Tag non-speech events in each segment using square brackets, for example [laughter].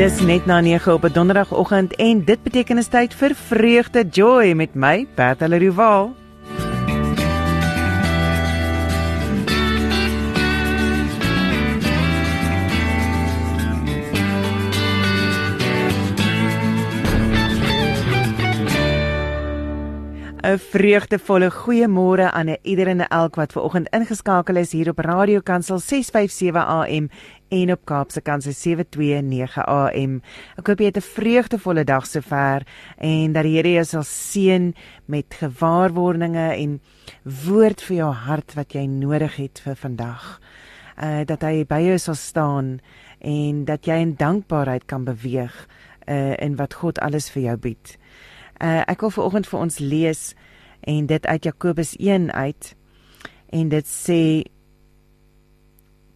Dis net na 9 op 'n donderdagoggend en dit beteken is tyd vir vreugde joy met my Bertha Leroux. 'n vreugdevolle goeiemôre aan elkeen en elk wat ver oggend ingeskakel is hier op Radio Kansel 657 AM en op Kaapse Kansel 729 AM. Ek hoop jy het 'n vreugdevolle dag sover en dat die Here jou sal seën met gewaarwordinge en woord vir jou hart wat jy nodig het vir vandag. Uh dat hy by jou sal staan en dat jy in dankbaarheid kan beweeg uh in wat God alles vir jou bied. Uh, ek wil vanoggend vir ons lees en dit uit Jakobus 1 uit. En dit sê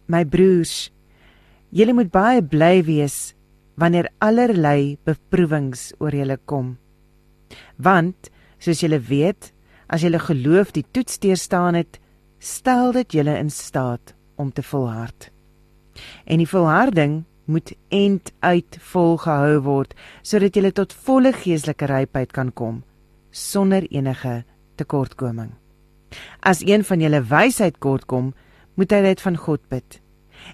My broers, julle moet baie bly wees wanneer allerlei beproewings oor julle kom. Want soos julle weet, as julle geloof die toets deurstaan het, stel dit julle in staat om te volhard. En die volharding moet end uit volgehou word sodat jy tot volle geestelike rypheid kan kom sonder enige tekortkoming. As een van julle wysheid kortkom, moet hy dit van God bid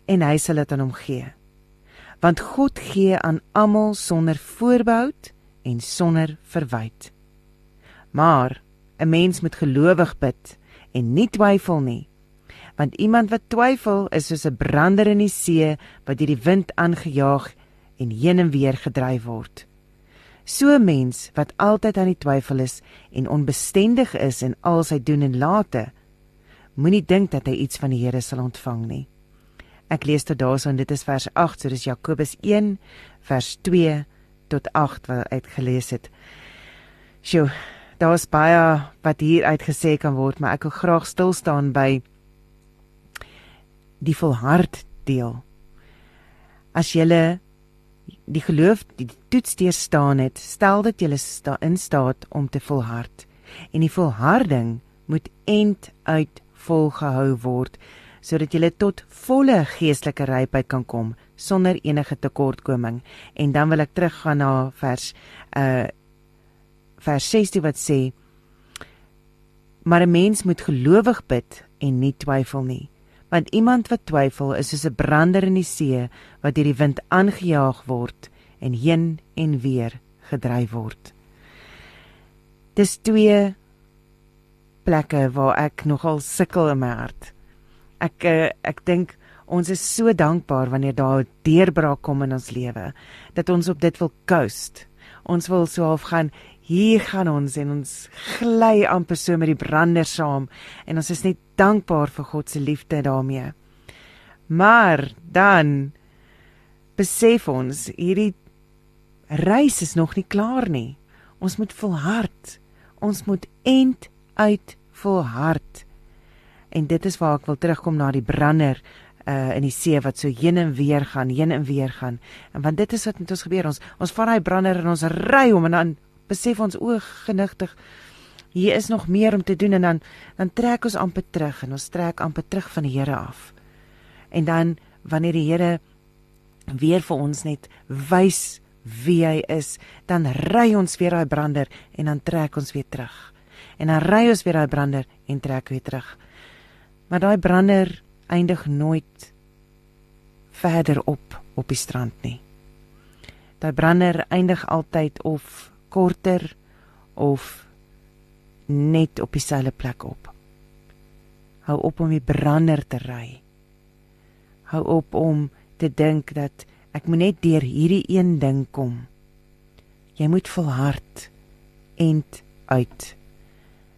en hy sal dit aan hom gee. Want God gee aan almal sonder voorbehou en sonder verwyd. Maar 'n mens moet gelowig bid en nie twyfel nie want iemand wat twyfel is soos 'n brander in die see wat deur die wind aangejaag en heen en weer gedryf word. So 'n mens wat altyd aan die twyfel is en onbestendig is in al sy doen en late, moenie dink dat hy iets van die Here sal ontvang nie. Ek lees tot daarson dit is vers 8, so dis Jakobus 1 vers 2 tot 8 wat uit gelees het. Sjoe, daar's baie wat hier uitgesê kan word, maar ek wil graag stil staan by die volhard deel. As jy die geloof die toets deur staan het, stel dit jy sta in staat om te volhard. En die volharding moet end uit volgehou word sodat jy tot volle geestelike rypheid kan kom sonder enige tekortkoming. En dan wil ek teruggaan na vers uh vers 16 wat sê maar 'n mens moet gelowig bid en nie twyfel nie want iemand wat twyfel is soos 'n brander in die see wat deur die wind aangejaag word en heen en weer gedryf word. Dis twee plekke waar ek nogal sukkel in my hart. Ek eh, ek dink ons is so dankbaar wanneer daar 'n deurbraak kom in ons lewe dat ons op dit wil coast. Ons wil so half gaan hier gaan ons en ons gly amper so met die brander saam en ons is net dankbaar vir God se liefde daarmee. Maar dan besef ons hierdie reis is nog nie klaar nie. Ons moet volhard. Ons moet end uit volhard. En dit is waar ek wil terugkom na die brander uh in die see wat so heen en weer gaan, heen en weer gaan. En want dit is wat met ons gebeur. Ons ons vat daai brander en ons ry hom en dan besef ons o genigtig hier is nog meer om te doen en dan dan trek ons amper terug en ons trek amper terug van die Here af. En dan wanneer die Here weer vir ons net wys wie hy is, dan ry ons weer daai brander en dan trek ons weer terug. En dan ry ons weer daai brander en trek weer terug. Maar daai brander eindig nooit verder op op die strand nie. Daai brander eindig altyd of korter of net op dieselfde plek op. Hou op om die brander te ry. Hou op om te dink dat ek moet net deur hierdie een ding kom. Jy moet volhard end uit.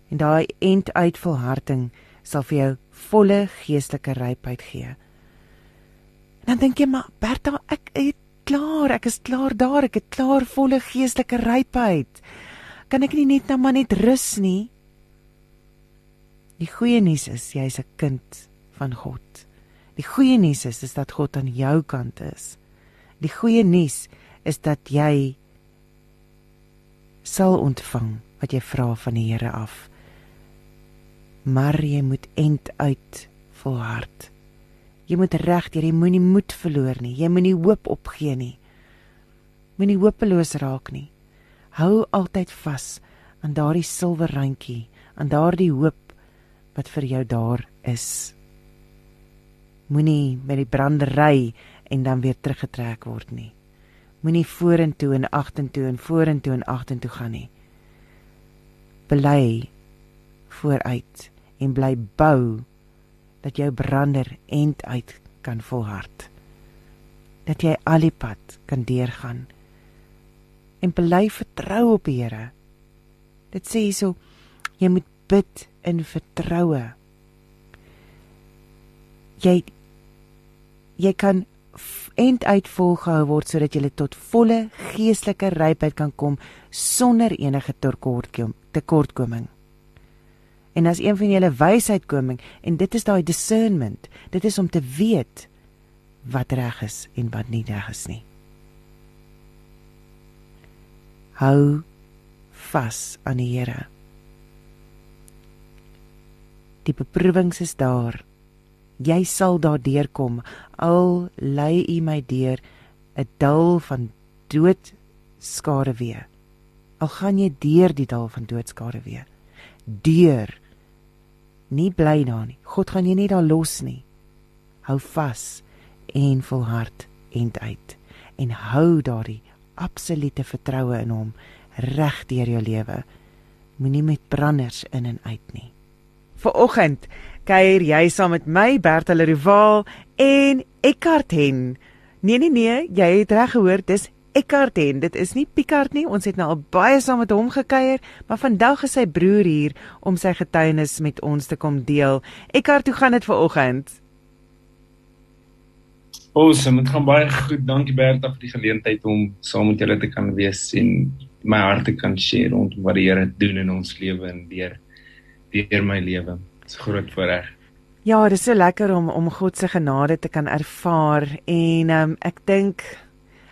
En daai end uit volharding sal vir jou volle geestelike rypheid gee. En dan dink jy maar Bertha, ek het klaar, ek is klaar daar, ek het klaar volle geestelike rypheid. Kan ek nie net nou maar net rus nie? Die goeie nuus is jy's 'n kind van God. Die goeie nuus is, is dat God aan jou kant is. Die goeie nuus is dat jy sal ontvang wat jy vra van die Here af. Maar jy moet end uit volhard. Jy moet reg jy moenie moed verloor nie. Jy moenie hoop opgee nie. Moenie hopeloos raak nie. Hou altyd vas aan daardie silwer randjie, aan daardie hoop wat vir jou daar is. Moenie met die brandery en dan weer teruggetrek word nie. Moenie vorentoe en agtertoe en vorentoe en agtertoe gaan nie. Bly vooruit en bly bou dat jou brander end uit kan volhard. Dat jy al die pad kan deurgaan. En bly vertrou op die Here. Dit sê so jy moet bid in vertroue. Jy jy kan end uit volgehou word sodat jy tot volle geestelike rypheid kan kom sonder enige tekortkoming. En as een van julle wysheid koming en dit is daai discernment, dit is om te weet wat reg is en wat nie reg is nie. Hou vas aan die Here. Die beproewings is daar. Jy sal daardeur kom al lei u my deur 'n dal van dood skare weer. Al gaan jy deur die dal van doodskare weer. Deur nie bly daar nie. God gaan jou nie daar los nie. Hou vas en volhard end uit en hou daardie absolute vertroue in hom reg deur jou lewe. Moenie met branders in en uit nie. Viroggend kuier jy saam met my Bertha Leroval en Eckhart Hen. Nee nee nee, jy het reg gehoor, dis Eckhart Hen. Dit is nie Picard nie. Ons het nou al baie saam met hom gekuier, maar vandag is sy broer hier om sy getuienis met ons te kom deel. Eckhart, hoe gaan dit vanoggend? Awesome, dit gaan baie goed. Dankie Bertha vir die geleentheid om saam met julle te kan wees en my hart te kan share rond wat die Here doen in ons lewe en deur deur my lewe. Dit's groot voorreg. Ja, dit is so lekker om om God se genade te kan ervaar en um, ek dink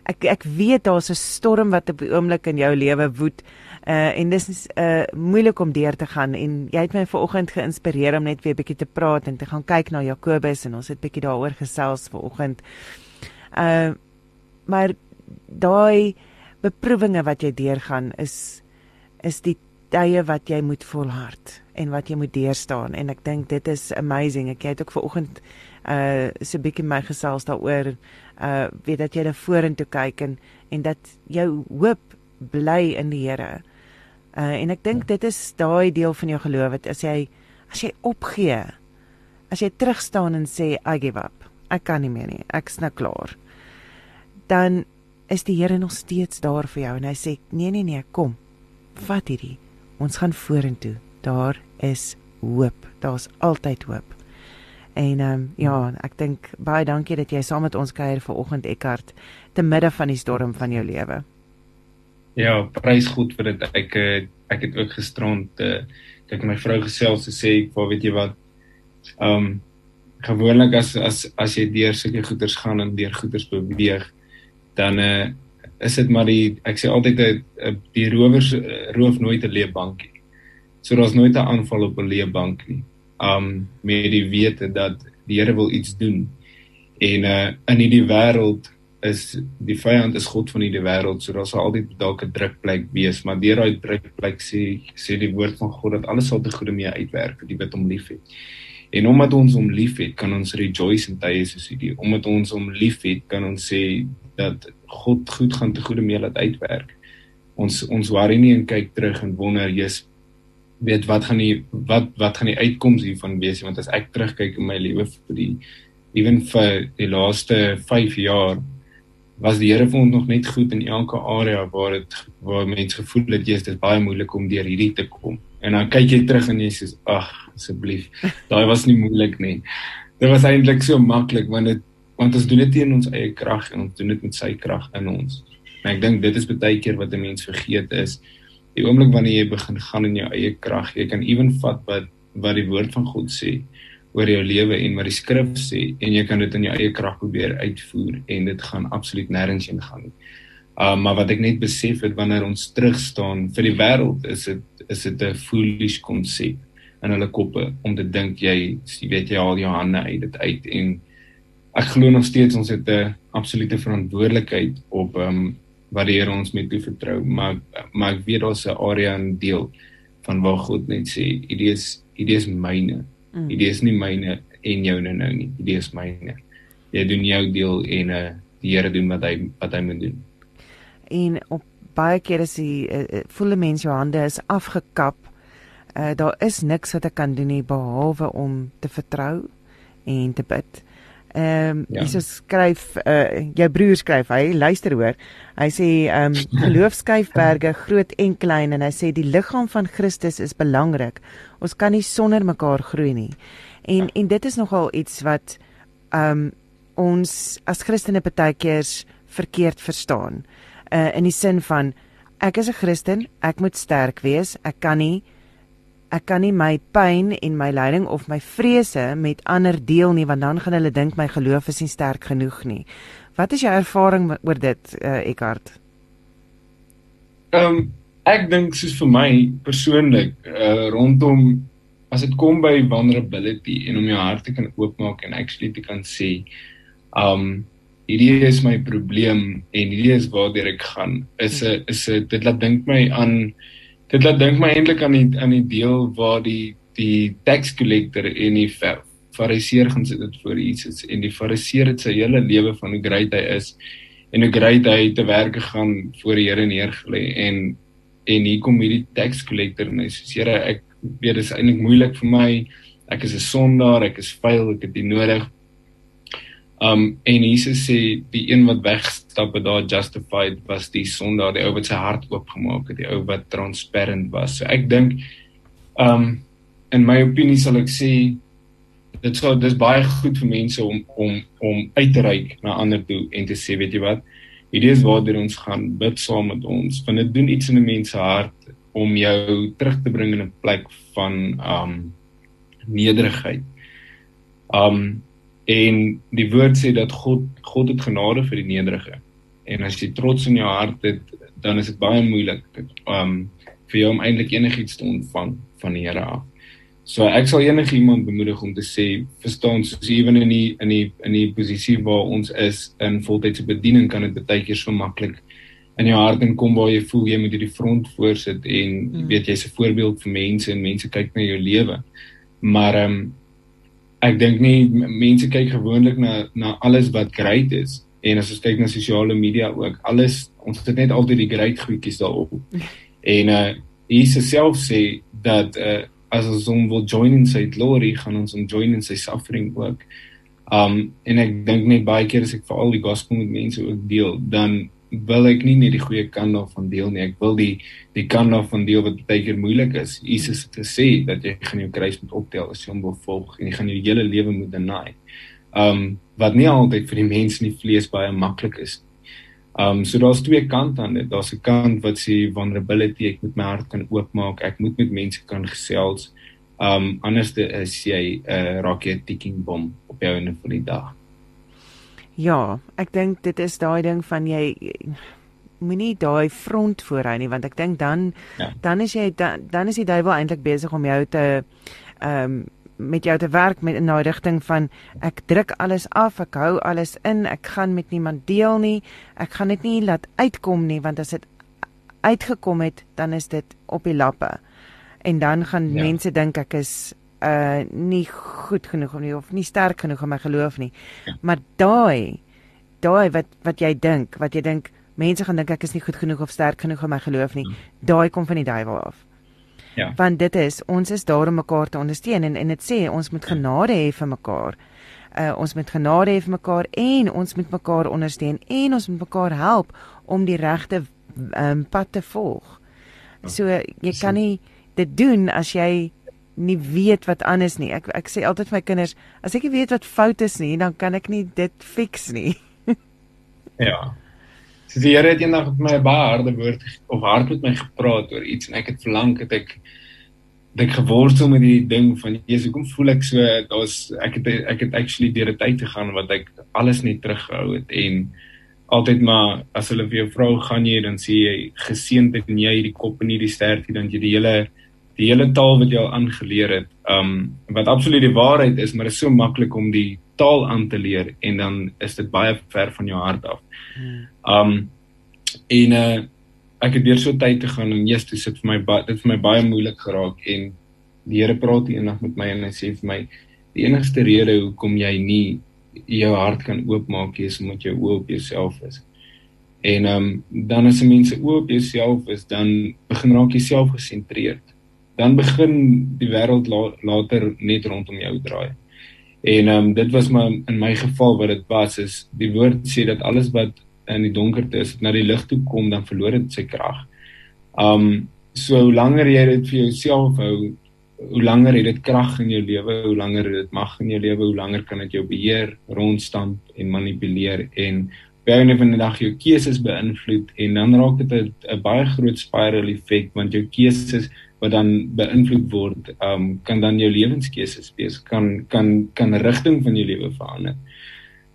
ek ek weet daar's 'n storm wat op die oomblik in jou lewe woed. Uh en dis is uh moeilik om deur te gaan en jy het my vanoggend geïnspireer om net weer bietjie te praat en te gaan kyk na Jakobus en ons het bietjie daaroor gesels vanoggend. Uh maar daai beproewinge wat jy deurgaan is is die tye wat jy moet volhard en wat jy moet deurstaan en ek dink dit is amazing. Ek het ook vanoggend uh so bietjie my gesels daaroor uh weet dat jy na vorentoe kyk en en dat jou hoop bly in die Here. Uh en ek dink dit is daai deel van jou geloof wat as jy as jy opgee, as jy terugstaan en sê I give up. Ek kan nie meer nie. Ek's nou klaar. Dan is die Here nog steeds daar vir jou en hy sê nee nee nee, kom. Vat hierdie. Ons gaan vorentoe. Daar is hoop. Daar's altyd hoop. En ehm um, ja, ek dink baie dankie dat jy saam met ons kuier vanoggend Eckart te midde van die storm van jou lewe. Ja, prys God vir dit. Ek eh, ek het ook gisterond uh, kyk my vrou gesels te sê, "Waar weet jy wat? Ehm um, gewoonlik as as as jy deur sulke goeters gaan en deur goeters beweeg, dan uh, is dit maar die ek sê altyd 'n die rowers roof nooit 'n leebankie. So daar's nooit 'n aanval op 'n leebank nie um met die wete dat die Here wil iets doen. En uh in hierdie wêreld is die vyand is God van hierdie wêreld, so daar sal altyd dalk 'n drukplek wees, maar deur daai drukplek sê sê die woord van God dat alles sal te goeie mee uitwerk vir die wat hom liefhet. En omdat ons hom liefhet, kan ons rejoice in tye soos hierdie. Omdat ons hom liefhet, kan ons sê dat God goed gaan te goeie mee laat uitwerk. Ons ons worry nie en kyk terug en wonder, "Jesus, weet wat gaan die wat wat gaan die uitkoms hiervan wees? Want as ek terugkyk in my lewe vir die ewen vir die laaste 5 jaar was die Here vir ons nog net goed in elke area waar dit waar mense gevoel het jy's dit baie moeilik om deur hierdie te kom. En dan kyk jy terug en jy sê ag asseblief. [laughs] Daai was nie moeilik nie. Dit was eintlik so maklik want dit want ons doen dit in ons eie krag en ons doen dit met sy krag in ons. En ek dink dit is baie keer wat 'n mens vergeet is die oomblik wanneer jy begin gaan in jou eie krag, jy kan ewen vat wat wat die woord van God sê oor jou lewe en wat die skrif sê en jy kan dit in jou eie krag probeer uitvoer en dit gaan absoluut nêrens heen gaan nie. Uh maar wat ek net besef het wanneer ons terug staan vir die wêreld is dit is dit 'n foolish konsep in hulle koppe om te dink jy jy weet jy al jou hande uit dit uit en ek glo nog steeds ons het 'n absolute verantwoordelikheid op um wat die Here ons mee toe vertrou, maar maar ek weet daar's 'n area en deel van waar God net sê, "Hierdie is hierdie is myne. Mm. Hierdie is nie myne en joune nou nie. Hierdie is myne." Jy doen jou deel en uh, die Here doen wat hy wat hy moet doen. En op baie kere is die uh, volle mens jou hande is afgekap. Uh, daar is niks wat ek kan doen nie behalwe om te vertrou en te bid. Ehm um, ja. Jesus skryf uh jou broer skryf hy luister hoor. Hy sê ehm um, [laughs] geloofskyfberge groot en klein en hy sê die liggaam van Christus is belangrik. Ons kan nie sonder mekaar groei nie. En ja. en dit is nogal iets wat ehm um, ons as Christene baie keer verkeerd verstaan. Uh in die sin van ek is 'n Christen, ek moet sterk wees. Ek kan nie ek kan nie my pyn en my lyding of my vrese met ander deel nie want dan gaan hulle dink my geloof is nie sterk genoeg nie. Wat is jou ervaring oor dit, uh, Eckhart? Ehm um, ek dink soos vir my persoonlik uh, rondom as dit kom by vulnerability en om jou hart te kan oopmaak en actually te kan sê um hierdie is my probleem en hierdie is waartoe ek gaan is 'n is 'n dit laat dink my aan dit laat dink my eintlik aan die aan die deel waar die die tax collector en die fariseer gaan sit dit voor Jesus en die fariseer het sy hele lewe van hoe great hy is en hoe great hy te werk gegaan voor die Here neergelê en en hier kom hierdie tax collector en hy sê Here ek weet dit is eintlik moeilik vir my. Ek is 'n sondaar. Ek is vuil. Ek het dit nodig Um en Jesus sê die een wat wegstap het daar justified was die sondaar, die ou wat sy hart oopgemaak het, die ou wat transparant was. So ek dink um in my opinie sal ek sê dit sou dis baie goed vir mense om om om uit te reik na ander toe en te sê weet jy wat hierdie is waar ons gaan bid saam met ons want dit doen iets in 'n mens se hart om jou terug te bring in 'n plek van um nederigheid. Um En die woord sê dat God God het genade vir die nederige. En as jy trots in jou hart het, dan is dit baie moeilik um vir jou om eintlik enigiets te ontvang van die Here af. So ek sal enige iemand bemoedig om te sê, verstaan, soos ewen in die in die in die posisie waar ons is in voltydse bediening kan dit baie keer so maklik in jou hart inkom waar jy voel jy moet hierdie front voorsit en mm. weet jy's 'n voorbeeld vir mense en mense kyk na jou lewe. Maar ehm um, ek dink nie mense kyk gewoonlik na na alles wat great is. En as ons kyk na sosiale media ook alles ons het net altyd die great goedjies daarop. [laughs] En uh Jesus self sê dat uh as ons hom wil join in sy glory gaan ons hom join in sy suffering ook. Um en ek dink net baie keer as ek vir al die gospel met mense ook deel dan wil ek nie net die goeie kant daarvan deel nie. Ek wil die die kant daarvan deel wat baie keer moeilik is. Jesus het gesê dat jy gaan jou kruis moet optel as jy hom wil volg en jy gaan jou hele lewe moet deny. Um wat nie altyd vir die mens in die vlees baie maklik is. Um so daar's twee kante aan dit. Daar's 'n kant wat sê vulnerability, ek moet my hart kan oopmaak, ek moet met mense kan gesels. Um anders is jy 'n uh, raak jy 'n ticking bomb op jou van die dag. Ja, ek dink dit is daai ding van jy moenie daai front voorhou nie want ek dink dan ja. dan is jy dan, dan is die duiwel eintlik besig om jou te ehm um, met jou te werk met in daai rigting van ek druk alles af, ek hou alles in, ek gaan met niemand deel nie. Ek gaan dit nie laat uitkom nie want as dit uitgekom het, dan is dit op die lappe. En dan gaan ja. mense dink ek is uh nie goed genoeg nie of nie sterk genoeg in my geloof nie. Ja. Maar daai daai wat wat jy dink, wat jy dink mense gaan dink ek is nie goed genoeg of sterk genoeg in my geloof nie, ja. daai kom van die duiwel af. Ja. Want dit is ons is daar om mekaar te ondersteun en en dit sê ons moet ja. genade hê vir mekaar. Uh ons moet genade hê vir mekaar en ons moet mekaar ondersteun en ons moet mekaar help om die regte um, pad te volg. So jy kan nie dit doen as jy nie weet wat anders nie. Ek ek sê altyd vir my kinders, as ek nie weet wat fout is nie, dan kan ek nie dit fix nie. [laughs] ja. So die Here het eendag met my baie harde woord of hard met my gepraat oor iets en ek het verlang het ek ek geworstel met die ding van Jesus. Hoekom voel ek so daar's ek het ek het actually deur 'n tyd gegaan wat ek alles net teruggehou het en altyd maar as hulle vir jou vrou gaan jy dan sê jy geseënd en jy hierdie kop en hierdie stert hier dan jy die hele die hele taal wat jy al aangeleer het. Um wat absoluut die waarheid is, maar dit is so maklik om die taal aan te leer en dan is dit baie ver van jou hart af. Um en uh ek het deur so tyd te gaan en toe sit vir my dit vir my baie moeilik geraak en die Here praat eendag met my en hy sê vir my die enigste rede hoekom jy nie jou hart kan oopmaak is omdat jy oop op jouself is. En ehm um, dan as 'n mens oop op jouself is, dan begin raak jy selfgesentreerd. Dan begin die wêreld la later net rondom jou draai. En ehm um, dit was maar in my geval wat dit was is die woord sê dat alles wat in die donkerte is, na die lig toe kom, dan verloor dit sy krag. Um so hoe langer jy dit vir jouself hou, hoe langer het dit krag in jou lewe, hoe langer het dit mag in jou lewe, hoe langer kan dit jou beheer, rondstamp en manipuleer en baie van die dag jou keuses beïnvloed en dan raak dit 'n baie groot spiral effek want jou keuses wat dan beïnvloed word, um kan dan jou lewenskeuses wees, kan kan kan rigting van jou lewe verander.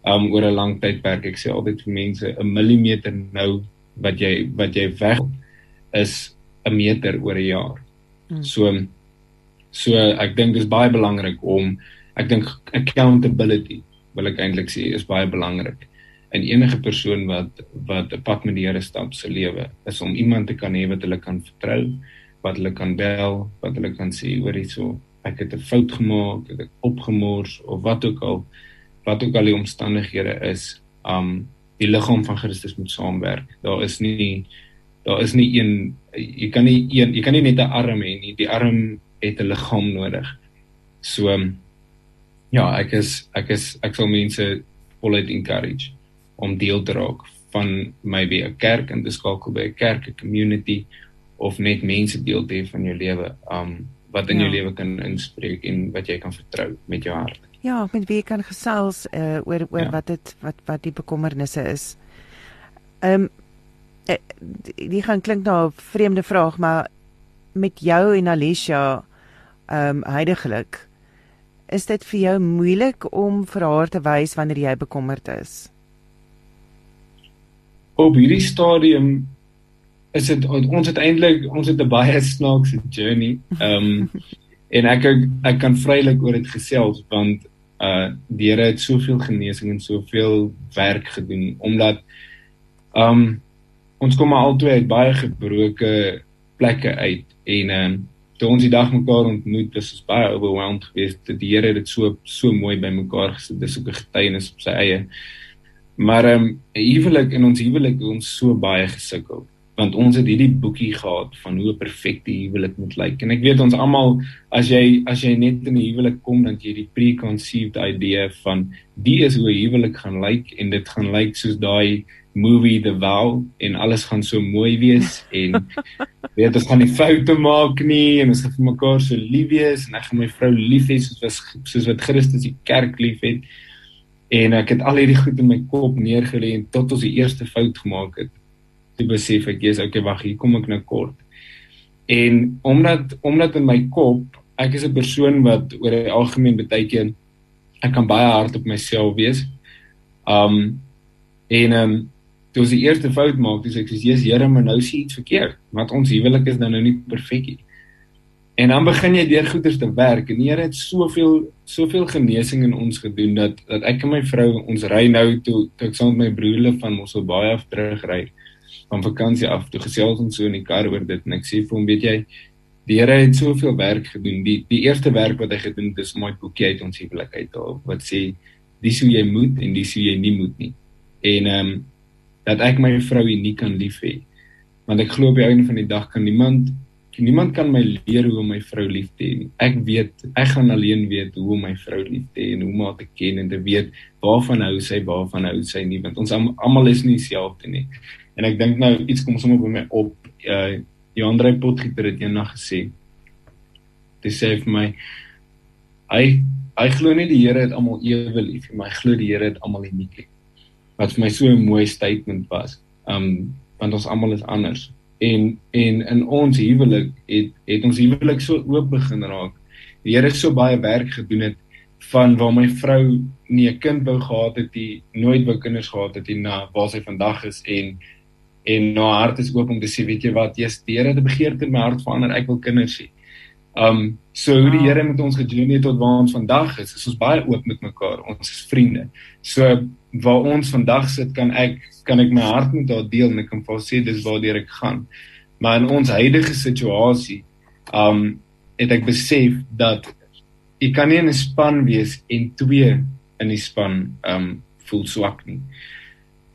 Um oor 'n lang tydperk, ek sê altyd vir mense, 'n millimeter nou wat jy wat jy weg is 'n meter oor 'n jaar. Hmm. So so ek dink dis baie belangrik om ek dink accountability wil ek eintlik sê is baie belangrik in enige persoon wat wat 'n pad met die Here stap se lewe is om iemand te kan hê wat hulle kan vertrou, wat hulle kan bel, wat hulle kan sê hoor hierso, ek het 'n fout gemaak, ek het opgemors of wat ook al wat ook al die omstandighede is, um die liggaam van Christus moet saamwerk. Daar is nie daar is nie een jy kan nie een jy kan nie net 'n arm hê nie. Die arm het 'n liggaam nodig. So ja, ek is ek is ek sal mense voluit encourage om deel te raak van maybe 'n kerk en te skakel by 'n kerk, 'n community of net mense deel te hê van jou lewe, um wat in ja. jou lewe kan inspreek en wat jy kan vertrou met jou hart. Ja, met wie kan gesels uh, oor oor ja. wat dit wat wat die bekommernisse is. Um die gaan klink na 'n vreemde vraag, maar met jou en Alicia um heidaglik is dit vir jou moeilik om vir haar te wys wanneer jy bekommerd is? op hierdie stadium is dit ons het eintlik ons het 'n baie snaakse journey. Ehm um, en ek ek kan vrylik oor dit gesels want uh die Here het soveel genesing en soveel werk gedoen omdat ehm um, ons kom maar albei uit baie gebroke plekke uit en ehm um, toe ons die dag mekaar ontmoet was ons baie overwhelmed geweest dat die Here dit so so mooi bymekaar gesit dis ook 'n getuienis op sy eie Maar ehm um, huwelik in ons huwelik ons so baie gesukkel want ons het hierdie boekie gehad van hoe 'n perfekte huwelik moet lyk. En ek weet ons almal as jy as jy net in 'n huwelik kom dan jy die preconceived idee van die is hoe 'n huwelik gaan lyk en dit gaan lyk soos daai movie The Vow en alles gaan so mooi wees en [laughs] weet ons gaan nie foute maak nie en ons gaan vir mekaar so lief wees en ek gaan my vrou lief hê soos soos wat Christus die kerk liefhet En ek het al hierdie goed in my kop neergelê en tot ons die eerste fout gemaak het, toe besef ek jy's okay, wag, hier kom ek nou kort. En omdat omdat in my kop, ek is 'n persoon wat oor die algemeen baie keer ek kan baie hard op myself wees. Um en um toe ons die eerste fout maak, dis ek sê jy's Here, maar nou sien iets verkeerd, want ons huwelik is nou nou nie perfek nie. En dan begin jy deur goeders te werk en die Here het soveel soveel genesing in ons gedoen dat dat ek en my vrou ons ry nou toe toe ek saam met my broerle van Mossel Baai af terugry van vakansie af toe gesels ons so in die kar oor dit en ek sê vir hom weet jy die Here het soveel werk gedoen die die eerste werk wat hy gedoen het is om my boekie uit ons huwelik uit te haal wat sê dis hoe jy moet en dis hoe jy nie moet nie en ehm um, dat ek my vrou uniek kan lief hê want ek glo op die einde van die dag kan niemand niemand kan my leer hoe om my vrou lief te hê nie. Ek weet, ek gaan alleen weet hoe om my vrou lief te hê en hoe om haar te ken en te weet waarvan hou sy, waarvan hou sy nie, want ons almal is nie dieselfde nie. En ek dink nou iets kom sommer by my op. Uh die ander potgieter het eendag gesê. Hy sê vir my hy hy glo nie die Here het almal ewe lief nie, maar hy glo die Here het almal uniek lief. Wat vir my so 'n mooi statement was. Um want ons almal is anders en en in ons huwelik het het ons huwelik so oop begin raak. Die Here het so baie werk gedoen het van waar my vrou nie 'n kind wou gehad het nie, nooit wou kinders gehad het nie na waar sy vandag is en en nou hart is oop om te sê weet jy wat, jy's die Here het 'n begeerte in my hart verander, ek wil kinders hê. Um so hoe die Here met ons gejourney tot waar ons vandag is, is ons baie oop met mekaar. Ons is vriende. So waar ons vandag sit, kan ek kan ek my hart met haar deel en ek kan vir haar sê dis waartoe ek gaan. Maar in ons huidige situasie, um het ek besef dat ek kan nie in 'n span wees en twee in die span um voel swak nie.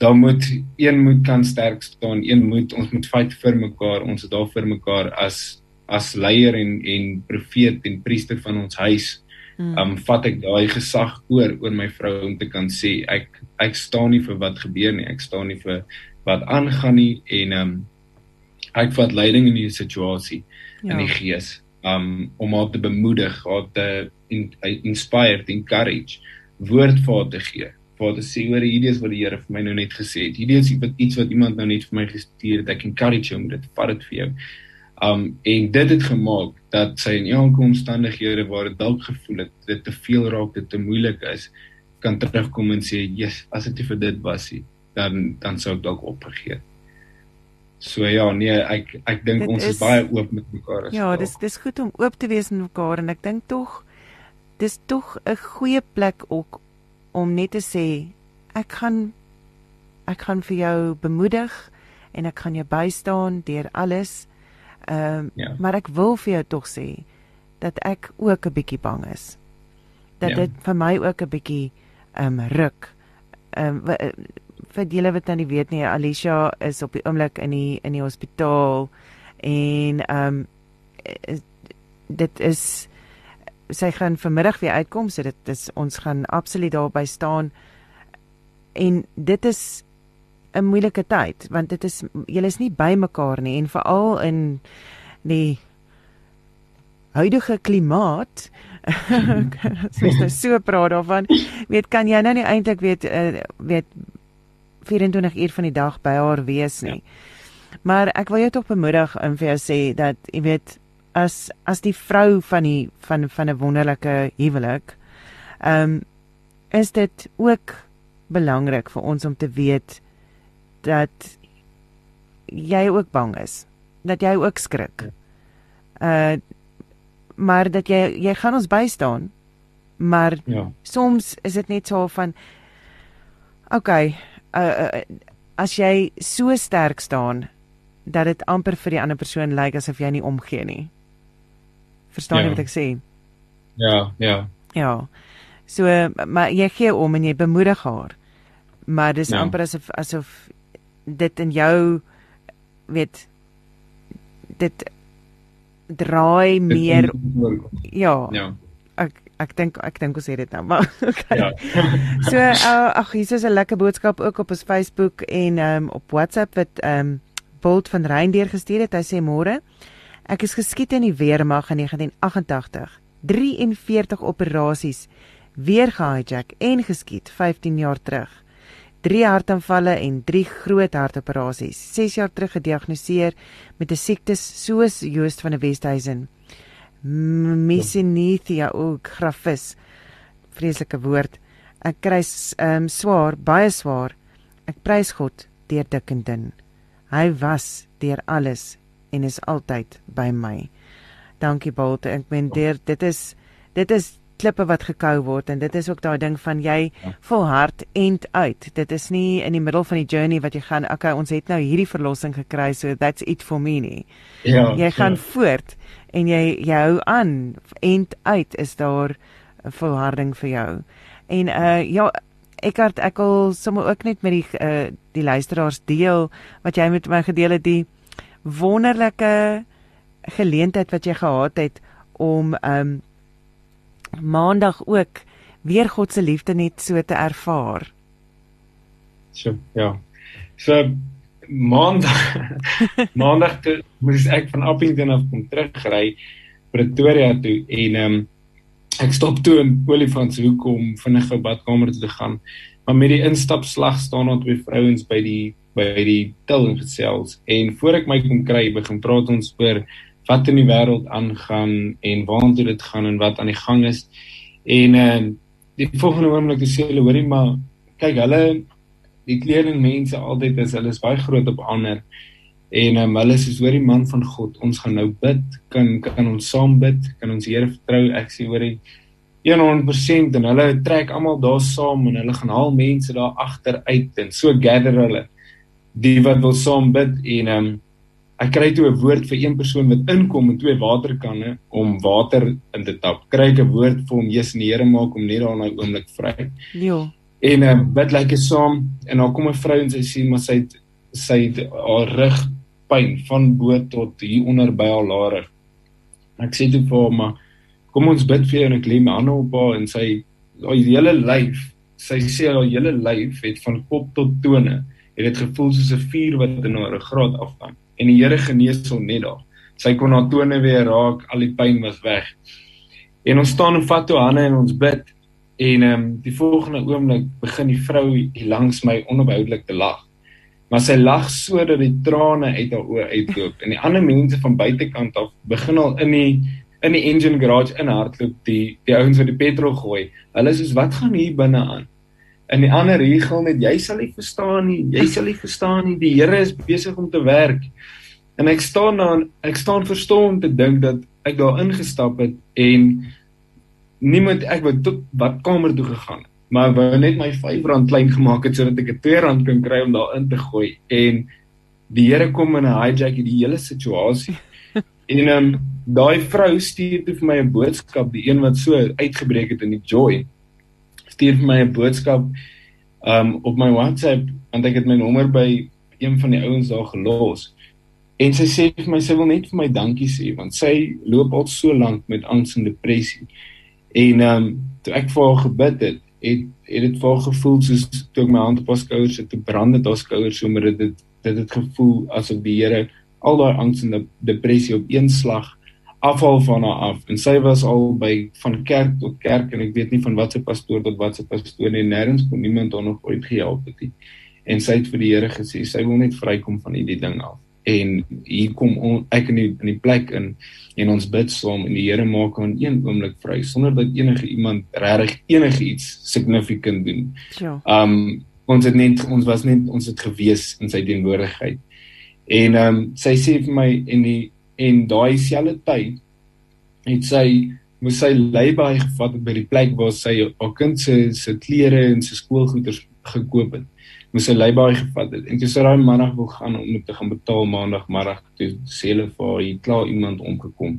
Daar moet een moet kan sterk staan, een moet ons moet fight vir mekaar, ons is daar vir mekaar as as leier en en profeet en priester van ons huis. Hmm. Um vat ek daai gesag oor oor my vrou om te kan sê ek ek staan nie vir wat gebeur nie, ek staan nie vir wat aangaan nie en um ek vat leiding in hierdie situasie ja. in die gees um om haar te bemoedig, haar te in, inspire, te encourage, woord vir haar te gee. Vir te sê oor hierdie is wat die Here vir my nou net gesê het. Hierdie is iets wat iemand nou net vir my gestuur het. Ek encourage jou om dit vat dit vir jou. Um en dit het gemaak dat sy in elke omstandighede waar dit dalk gevoel het dit te veel raak, dit te moeilik is, kan terugkom en sê, "Jesus, as dit vir dit was, dan dan sou ek dalk opgegee het." So ja, nee, ek ek dink ons is, is baie oop met mekaar as. Ja, dis dis goed om oop te wees met mekaar en ek dink tog dis tog 'n goeie plek ook om net te sê ek gaan ek gaan vir jou bemoedig en ek gaan jou bystaan deur alles. Ehm um, ja. maar ek wil vir jou tog sê dat ek ook 'n bietjie bang is. Dat ja. dit vir my ook 'n bietjie ehm um, ruk. Ehm um, vir julle wat nou nie weet nie, Alicia is op die oomblik in die in die hospitaal en ehm um, dit is sy gaan vanmiddag weer uitkom, so dit is ons gaan absoluut daarby staan. En dit is 'n moeilike tyd want dit is julle is nie by mekaar nie en veral in die huidige klimaat [laughs] sies nou so praat daarvan weet kan jy nou nie eintlik weet uh, weet 24 uur van die dag by haar wees nie ja. maar ek wil jou tog bemoedig en vir jou sê dat jy weet as as die vrou van die van van 'n wonderlike huwelik ehm um, is dit ook belangrik vir ons om te weet dat jy ook bang is, dat jy ook skrik. Uh maar dat jy jy gaan ons bystaan. Maar ja. soms is dit net so van okay, uh, uh as jy so sterk staan dat dit amper vir die ander persoon lyk asof jy nie omgee nie. Verstaan jy ja. wat ek sê? Ja, ja. Ja. So maar jy gee om en jy bemoedig haar. Maar dis ja. amper asof asof dit in jou weet dit draai meer ja ja ek ek dink ek dink ons sê dit nou maar [laughs] okay ja. [laughs] so uh, ag hier is 'n lekker boodskap ook op ons Facebook en um, op WhatsApp wat um Bolt van Reindeer gestuur het hy sê môre ek is geskiet in die weermag in 1988 43 operasies weer gehijack en geskiet 15 jaar terug 3 hartaanvalle en 3 groot hartoperasies. 6 jaar terug gediagnoseer met 'n siektes soos Joost van der Westhuizen. Mesenithia ook graphis. Vreeslike woord. Ek kry ehm um, swaar, baie swaar. Ek prys God deur dik en dun. Hy was deur alles en is altyd by my. Dankie Bolte. Ek meen dit is dit is klippe wat gekou word en dit is ook daai ding van jy ja. volhard end uit. Dit is nie in die middel van die journey wat jy gaan, okay, ons het nou hierdie verlossing gekry, so that's it for me nie. Ja. Jy gaan ja. voort en jy jy hou aan. End uit is daar volharding vir jou. En uh ja, ek het ek wil sommer ook net met die uh die luisteraars deel wat jy met my gedeel het die wonderlike geleentheid wat jy gehad het om um maandag ook weer God se liefde net so te ervaar. So ja. So maandag [laughs] maandag toe moes ek van Appington af kom terugry Pretoria toe en um, ek stop toe in Olifantshoek om vinnig gou badkamer toe te gaan. Maar met die instapslag staan daar twee vrouens by die by die en gesels en voor ek my kom kry begin praat ons oor wat in die wêreld aangaan en waartoe dit gaan en wat aan die gang is. En uh die volgende oomblik sê hulle hoorie maar kyk hulle die kleding mense altyd is hulle is baie groot op ander En um, hulle sê hoor die man van God, ons gaan nou bid. Kan kan ons saam bid? Kan ons Here vertrou? Ek sê hoor die 100% en hulle trek almal daar saam en hulle gaan haal mense daar agter uit en so gather hulle die wat wil saam bid en um, ek kry toe 'n woord vir een persoon wat inkom met twee waterkanne om water in te tap. Kry ek 'n woord vir hom, Jesus, die Here maak hom net 'n oomblik vry. Ja. En uh, bid like is saam en dan kom 'n vrou en sy sê maar sy het, sy het haar rug pyn van bo tot hier onder by haar lare. Ek sê toe vir haar maar kom ons bid vir jou en ek lê my hande op haar en sy haar hele lyf, sy sê haar hele lyf het van kop tot tone het dit gevoel soos 'n vuur wat in haar ruggraat afgaan en die Here genees hom net daar. Sy kon haar tone weer raak, al die pyn was weg. En ons staan en vat toe hande en ons bid en ehm um, die volgende oomblik begin die vrou hier langs my onophoudelik te lag. Maar sy lag sodat die trane uit haar oë uitloop en die ander mense van buitekant af begin al in die in die engine garage in hardloop die die ouens wat die petrol gooi. Hulle sê wat gaan hier binne aan? En die ander regel net jy sal nie verstaan nie, jy sal nie verstaan nie. Die Here is besig om te werk. En ek staan dan ek staan verstom om te dink dat ek daar ingestap het en niemand ek wou tot wat kamer toe gegaan. Maar ek wou net my R5 klein gemaak het sodat ek 'n R2 kan kry om daar in te gooi en die Here kom in 'n hijack die hele situasie. [laughs] en ehm um, daai vrou stuur toe vir my 'n boodskap, die een wat so uitgebreek het in die joy stuur vir my 'n boodskap um op my WhatsApp want ek het my nommer by een van die ouens daar gelos. En sy sê vir my sy wil net vir my dankie sê want sy loop al so lank met angs en depressie. En um toe ek vir haar gebid het, het het dit vir haar gevoel soos toe ek my hand op haar skouers sit, te brand dit haar skouers so maar dit dit het gevoel asof die Here al daai angs en depressie op een slag afval van haar af en sy was al by van kerk tot kerk en ek weet nie van watse pastoor tot watse pastoor nie nêrens kon niemand haar nog ooit gehelp het nie en sy het vir die Here gesê sy wil net vrykom van hierdie ding af en hier kom on, ek in die, in die plek in en ons bid saam en die Here maak hom in een oomblik vry sonder dat enige iemand regtig enige iets significant doen. Ja. Um ons het net ons was net ons het gewees in sy teenwoordigheid. En um sy sê vir my en die en daai selfde tyd het sy moes sy lêbaai gevat by die plek waar sy haar kind se se klere en sy skoolgoeders gekoop het. Moes sy lêbaai gevat het. En toe sy daai maandag wil gaan om te gaan betaal maandagmiddag toe sê hulle vir haar hier klaar iemand omgekom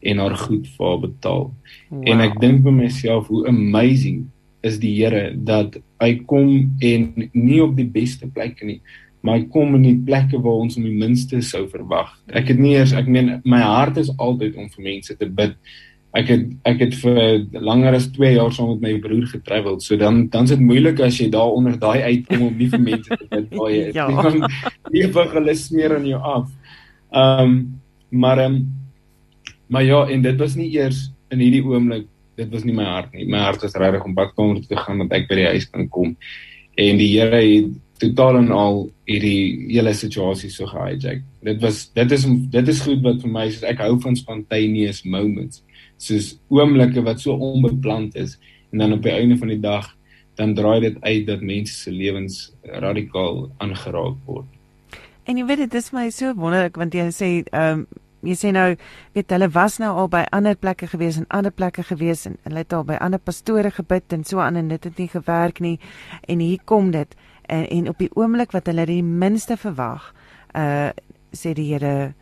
en haar goed vir haar betaal. Wow. En ek dink vir myself hoe amazing is die Here dat hy kom en nie op die beste plekke nie maar hy kom in die plekke waar ons om die minste sou verwag. Ek het nie eers ek meen my hart is altyd om vir mense te bid. Ek het ek het vir langer as 2 jaar saam met my broer getravel. So dan dan is dit moeilik as jy daar onder daai uitkom om nie vir mense te bid waar jy [laughs] ja. [laughs] nie vir hulle smeer aan jou af. Ehm um, maar ehm um, maar ja, en dit was nie eers in hierdie oomblik dit was nie my hart nie. My hart was regtig om badkamer toe te gaan dat ek by die huis kan kom. En die Here het totaal en al hierdie hele situasie so gehijack. Dit was dit is dit is goed wat vir my is ek hou van spontaneous moments. Soos oomblikke wat so onbepland is en dan op die einde van die dag dan draai dit uit dat mense se lewens radikaal aangeraak word. En jy weet dit is my so wonderlik want jy sê ehm um, jy sê nou weet hulle was nou al by ander plekke gewees en ander plekke gewees en hulle het al by ander pastore gebid en so aan en dit het nie gewerk nie en hier kom dit en, en op die oomblik wat hulle die minste verwag, uh sê die Here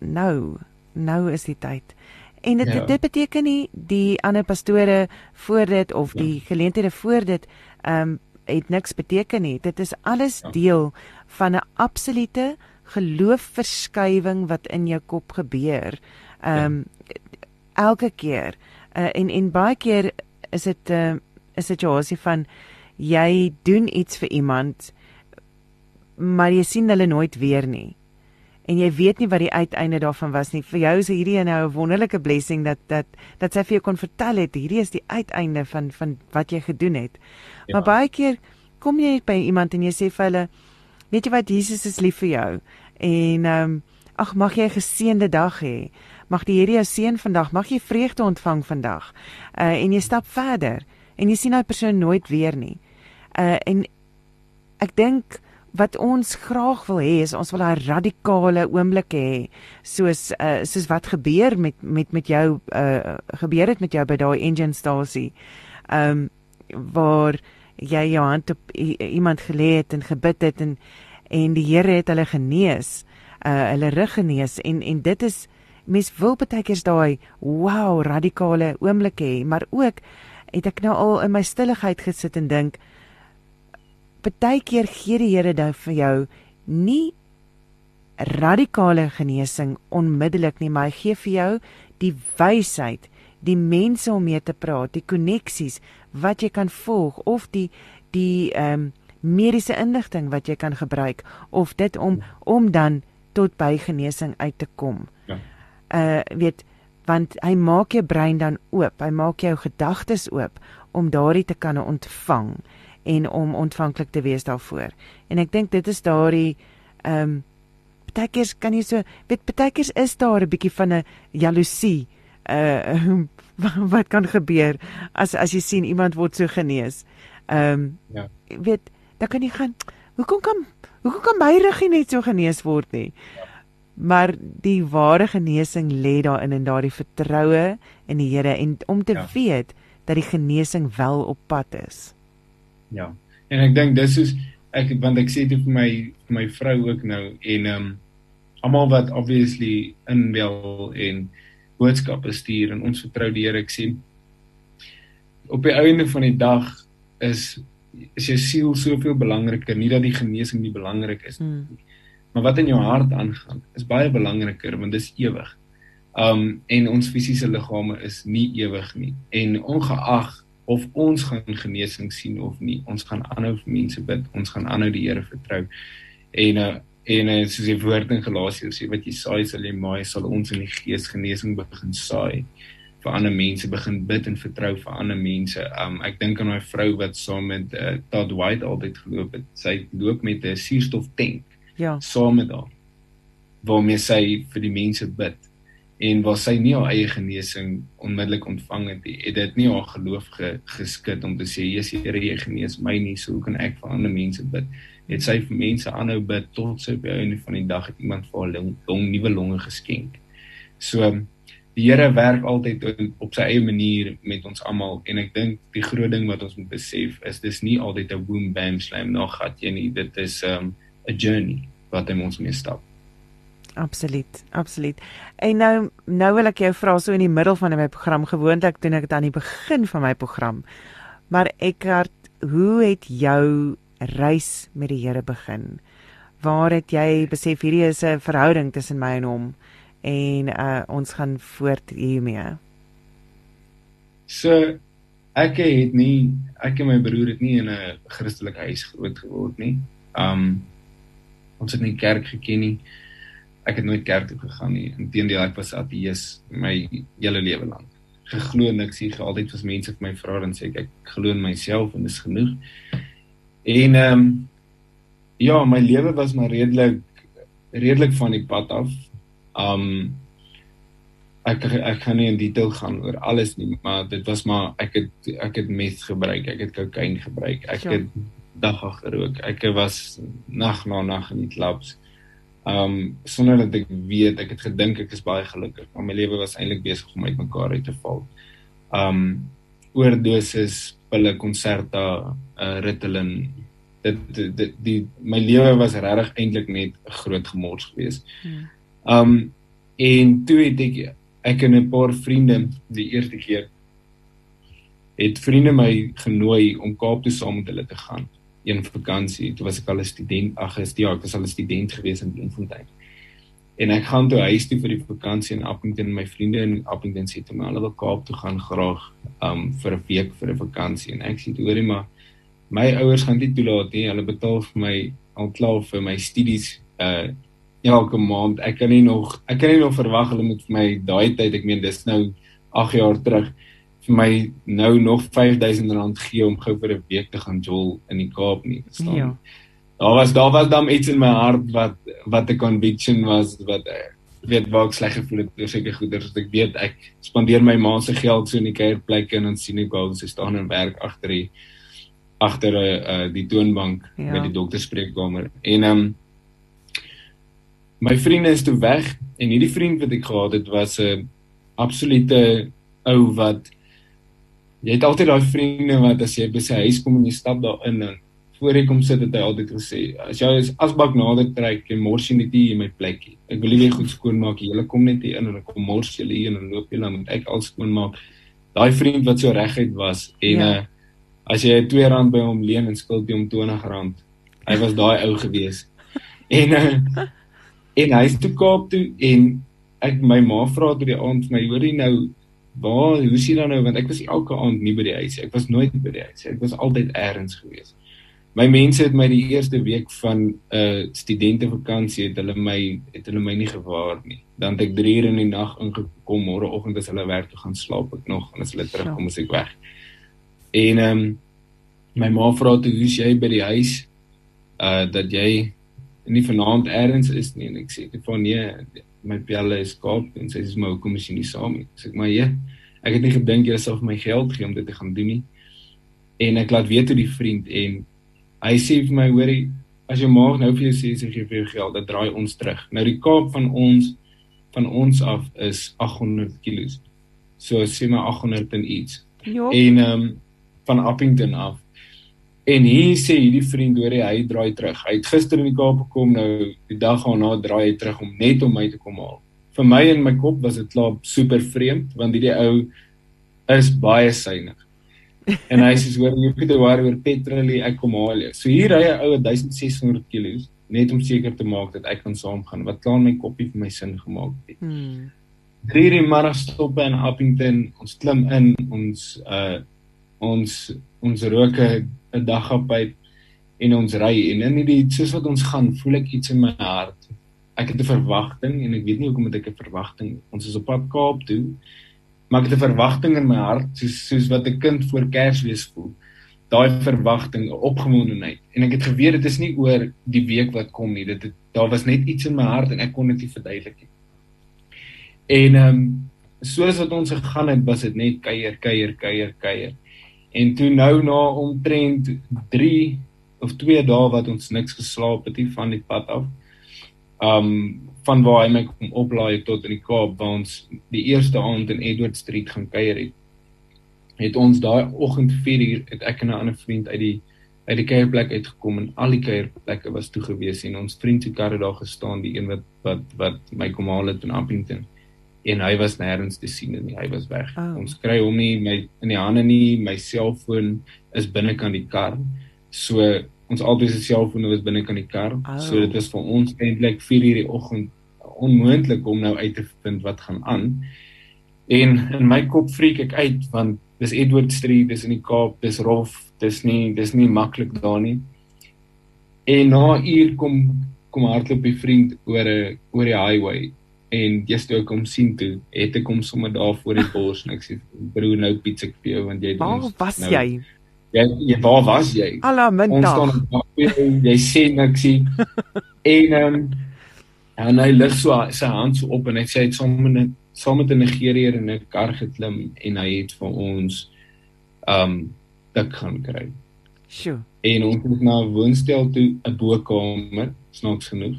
nou, nou is die tyd. En dit ja. dit beteken nie die ander pastore voor dit of die ja. geleenthede voor dit um het niks beteken nie. Dit is alles ja. deel van 'n absolute geloofverskywing wat in jou kop gebeur. Um ja. elke keer uh, en en baie keer is dit 'n uh, 'n situasie van jy doen iets vir iemand maar jy sien hulle nooit weer nie. En jy weet nie wat die uiteinde daarvan was nie. Vir jou is hierdie nou 'n wonderlike blessing dat dat dat sy vir jou kon vertel het hierdie is die uiteinde van van wat jy gedoen het. Ja. Maar baie keer kom jy by iemand en jy sê vir hulle weet jy wat Jesus is lief vir jou en ehm um, ag mag jy 'n geseënde dag hê. Mag die Here jou seën vandag. Mag jy vreugde ontvang vandag. Uh en jy stap verder en jy sien daai persoon nooit weer nie. Uh en ek dink wat ons graag wil hê is ons wil 'n radikale oomblik hê soos uh, soos wat gebeur met met met jou uh, gebeur het met jou by daai engine stasie. Ehm um, waar jy jou hand op iemand gelê het en gebid het en en die Here het hulle genees, uh hulle rug genees en en dit is mens wil baie keer daai wow radikale oomblik hê, maar ook het ek nou al in my stilligheid gesit en dink baie keer gee die Here dan vir jou nie radikale genesing onmiddellik nie, maar hy gee vir jou die wysheid, die mense om mee te praat, die koneksies wat jy kan volg of die die ehm um, mediese inligting wat jy kan gebruik of dit om om dan tot by genesing uit te kom. Ja. Uh weet want hy maak jou brein dan oop, hy maak jou gedagtes oop om daardie te kan ontvang en om ontvanklik te wees daarvoor. En ek dink dit is daardie ehm um, partykeers kan jy so weet partykeers is daar 'n bietjie van 'n jaloesie [laughs] uh wat kan gebeur as as jy sien iemand word so genees. Ehm um, ja. weet dan kan jy gaan hoekom kan hoekom kan my ruggie net so genees word nie? Ja. Maar die ware genesing lê daarin in daardie vertroue in die Here en om te ja. weet dat die genesing wel op pad is. Ja. En ek dink dis soos ek want ek sê dit vir my vir my vrou ook nou en ehm um, almal wat obviously inbel en boodskappe stuur en ons vertrou die Here ek sê op die einde van die dag is is jou siel soveel belangriker nie dat die genesing nie belangrik is nie hmm. maar wat in jou hart aangaan is baie belangriker want dis ewig um en ons fisiese liggame is nie ewig nie en ongeag of ons gaan genesing sien of nie. Ons gaan aanhou vir mense bid. Ons gaan aanhou die Here vertrou. En uh, en uh, soos die woord in Galasiërs sê wat jy saai sal jy maai, sal ons in die gees genesing begin saai vir ander mense begin bid en vertrou vir ander mense. Um ek dink aan my vrou wat saam met uh, Todd White altyd geloop het. Sy loop met 'n suurstof tank. Ja. Saam met haar. Waarmee sy vir die mense bid en waar sy nie haar eie genesing onmiddellik ontvang het nie, het dit nie haar geloof ge, geskit om te sê Jesus Here jy genees my nie, so kan ek vir ander mense bid. Het sy vir mense aanhou bid tot sy by einde van die dag het iemand vir haar long, long nuwe longe geskenk. So die Here werk altyd op sy eie manier met ons almal en ek dink die groot ding wat ons moet besef is dis nie altyd 'n boom bam slam nog gat jy nie, dit is 'n um, 'n journey wat hy ons mee stap. Absoluut, absoluut. En nou nou wil ek jou vra so in die middel van my program gewoonlik doen ek dit aan die begin van my program. Maar Eckhart, hoe het jou reis met die Here begin? Waar het jy besef hierdie is 'n verhouding tussen my en hom en uh ons gaan voort hiermee? So ek het nie ek en my broer het nie in 'n Christelike huis groot geword nie. Um ons het nie kerk geken nie ek het nooit kerk toe gegaan nie. Inteendeel ek was ateïs my hele lewe lank. Geglo niks hier altyd was mense vir my vra en sê ek, ek glo in myself en dis genoeg. En ehm um, ja, my lewe was maar redelik redelik van die pad af. Um ek ek kan nie in detail gaan oor alles nie, maar dit was maar ek het ek het mes gebruik, ek het kokain gebruik, ek ja. het dagga gerook. Ek was nag na nag in die klubs um sonder dat ek weet ek het gedink ek is baie gelukkig maar my lewe was eintlik besig om uitmekaar uit te val. Um oordoses, pille, konserta, uh, Ritalin. Dit, dit, dit die my lewe was regtig eintlik net 'n groot gemors geweest. Um en toe het ek ek en 'n paar vriende die eerste keer het vriende my genooi om Kaap toe saam met hulle te gaan een vakansie, toe was ek al 'n student, ag, is ja, ek was al 'n student gewees in Bloemfontein. En ek gaan toe huis toe vir die vakansie in Appington en my vriende in Appington toe my hulle wil Kaap toe gaan graag um vir 'n week vir 'n vakansie en ek sê hoorie maar my ouers gaan dit toelaat nie. Hulle betaal vir my al klaar vir my studies uh elke maand. Ek kan nie nog ek kan nie nog verwag hulle moet vir my daai tyd, ek meen dis nou 8 jaar terug vir my nou nog R5000 gee om gou vir 'n week te gaan jol in die Kaap nie. Verstaan? Ja. Daar was daar was dan iets in my hart wat wat 'n conviction was wat uh, weet waar ek sleg gevoel het oor seker goeders wat ek weet ek spandeer my ma se geld so in die kuierplekke en dan sien ek hoe sy staan en werk agter die agter uh, die toonbank ja. by die dokterspreekkamer. En ehm um, my vriende is toe weg en hierdie vriend wat ek gehad het was 'n absolute ou wat jy het altyd daai vriende wat as jy by sy huis kom en jy stap daarin en voor ek kom sit het hy altyd gesê as jy is asbak nader trek en mors jy net hier in my plekkie. Ek wil nie goed skoon maak jy kom net hier in en ek kom mors jy hier en loop jy dan moet ek al skoon maak daai vriend wat so reguit was en ja. uh, as jy 2 rand by hom leen en skuld hom 20 rand hy was daai ou gewees. [laughs] En uh, en hy's toe Kaap toe en ek my ma vra toe die aand my hoorie nou waar hoe sien dan nou? Want ek was elke aand nie by die huis ek was nooit by die huis ek was altyd elders gewees. My mense het my die eerste week van 'n uh, studentevakansie het hulle my het hulle my nie gewaar nie. Dan het ek 3 ure in die nag ingekom môreoggend as hulle werk toe gaan slaap ek nog en as hulle terugkom as ek weg. En ehm um, my ma vra toe hoe's jy by die huis? Uh dat jy nie vanaand elders is nie. En ek sê vir nee my pelle is Kaap en sy sê my hoekom is jy nie saam nie? Sê ek maar ja, ek het nie gedink jy sou vir my geld gee om dit te gaan doen nie. En ek laat weet toe die vriend en hy sê vir my hoorie as jy maak nou vir jou sê sy gee vir jou geld, dan draai ons terug. Nou die Kaap van ons van ons af is 800 km. So sê maar 800 en iets. Jo. En ehm um, van Appington af En hier sê hierdie vriend hoor hy draai terug. Hy het gister in die Kaap gekom, nou die dag daarna draai hy terug om net om my te kom haal. Vir my in my kop was dit klaar super vreemd want hierdie ou is baie synig. En hy sê hoor jy moet worry oor petrol, ek kom haal jou. So hier ry 'n ou 1600 km net om seker te maak dat ek kan saamgaan. Wat klaar my koppie vir my sin gemaak het. Hmm. Drie die middag stop in Appington, ons klim in, ons uh ons ons rook 'n dag op by en ons ry en in die soos wat ons gaan, voel ek iets in my hart. Ek het 'n verwagting en ek weet nie hoekom ek 'n verwagting. Ons is op pad Kaap toe. Maar ek het 'n verwagting in my hart soos soos wat 'n kind voor Kersfees voel. Daai verwagting, 'n opgewondenheid. En ek het geweet dit is nie oor die week wat kom nie. Dit het, daar was net iets in my hart en ek kon dit nie verduidelik nie. En ehm um, soos wat ons gegaan het, was dit net kuier, kuier, kuier, kuier. En toe nou na omtrent 3 of 2 dae wat ons niks geslaap het nie van die pad af. Um van waar hy my kom oplaai tot in die Kaap waar ons die eerste aand in Edward Street gaan kuier het. Het ons daai oggend 4 uur het ek en 'n ander vriend uit die uit die kuierplek uitgekom en al die kuierplekke was toe gewees en ons vriend se karre daar gestaan die een wat wat wat my kom haal het in Appington en hy was nêrens te sien nie. Hy was weg. Oh. Ons kry hom nie my in die hande nie. My selfoon is binnekant die kar. So ons albei se selfone was binnekant die kar. Oh. So dit is vir ons eintlik 4:00 die oggend onmoontlik om nou uit te vind wat gaan aan. En in my kop freak ek uit want dis Edward Street, dis in die Kaap, dis rof, dis nie dis nie maklik daar nie. En na uur kom kom hardloop die vriend oor 'n oor die highway en jy's toe kom sien toe het ek hom sommer daar voor die bos en ek sê broer nou pizza ek vir jou want jy waar was nou, jy? Jy jy waar was jy? Alaminta ons staan jy sê niks sien [laughs] en um, en hy lig so sy hand so op en hy sê hy het sommer net saam met 'n Nigeriër in 'n kar geklim en hy het vir ons um dik gaan kry. Sjoe. En ons het na 'n woonstel toe 'n bokamer, snaaks genoeg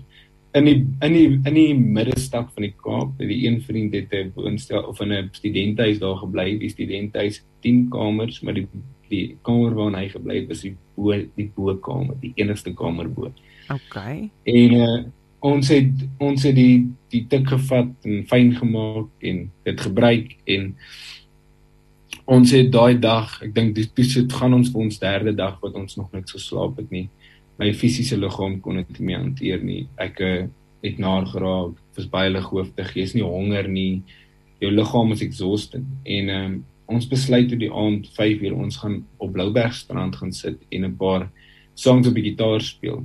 in die in die in die middestad van die Kaap, het die een vriend het 'n woonstel of in 'n studentehuis daar gebly, die studentehuis 10 kamers, maar die die kamer waarin hy gebly het was die bo die bokamer, die enigste kamer bo. OK. En uh, ons het ons het die die tik gevat en fyn gemaak en dit gebruik en ons het daai dag, ek dink dis dit gaan ons vir ons derde dag wat ons nog niks geslaap het nie my fisiese liggaam kon dit nie hanteer nie. Ek uh, het naar geraak, was baie lighoofdig, jy's nie honger nie. Jou liggaam is exhausted en um, ons besluit toe die aand 5 uur ons gaan op Bloubergstrand gaan sit en 'n paar songs op die gitaar speel.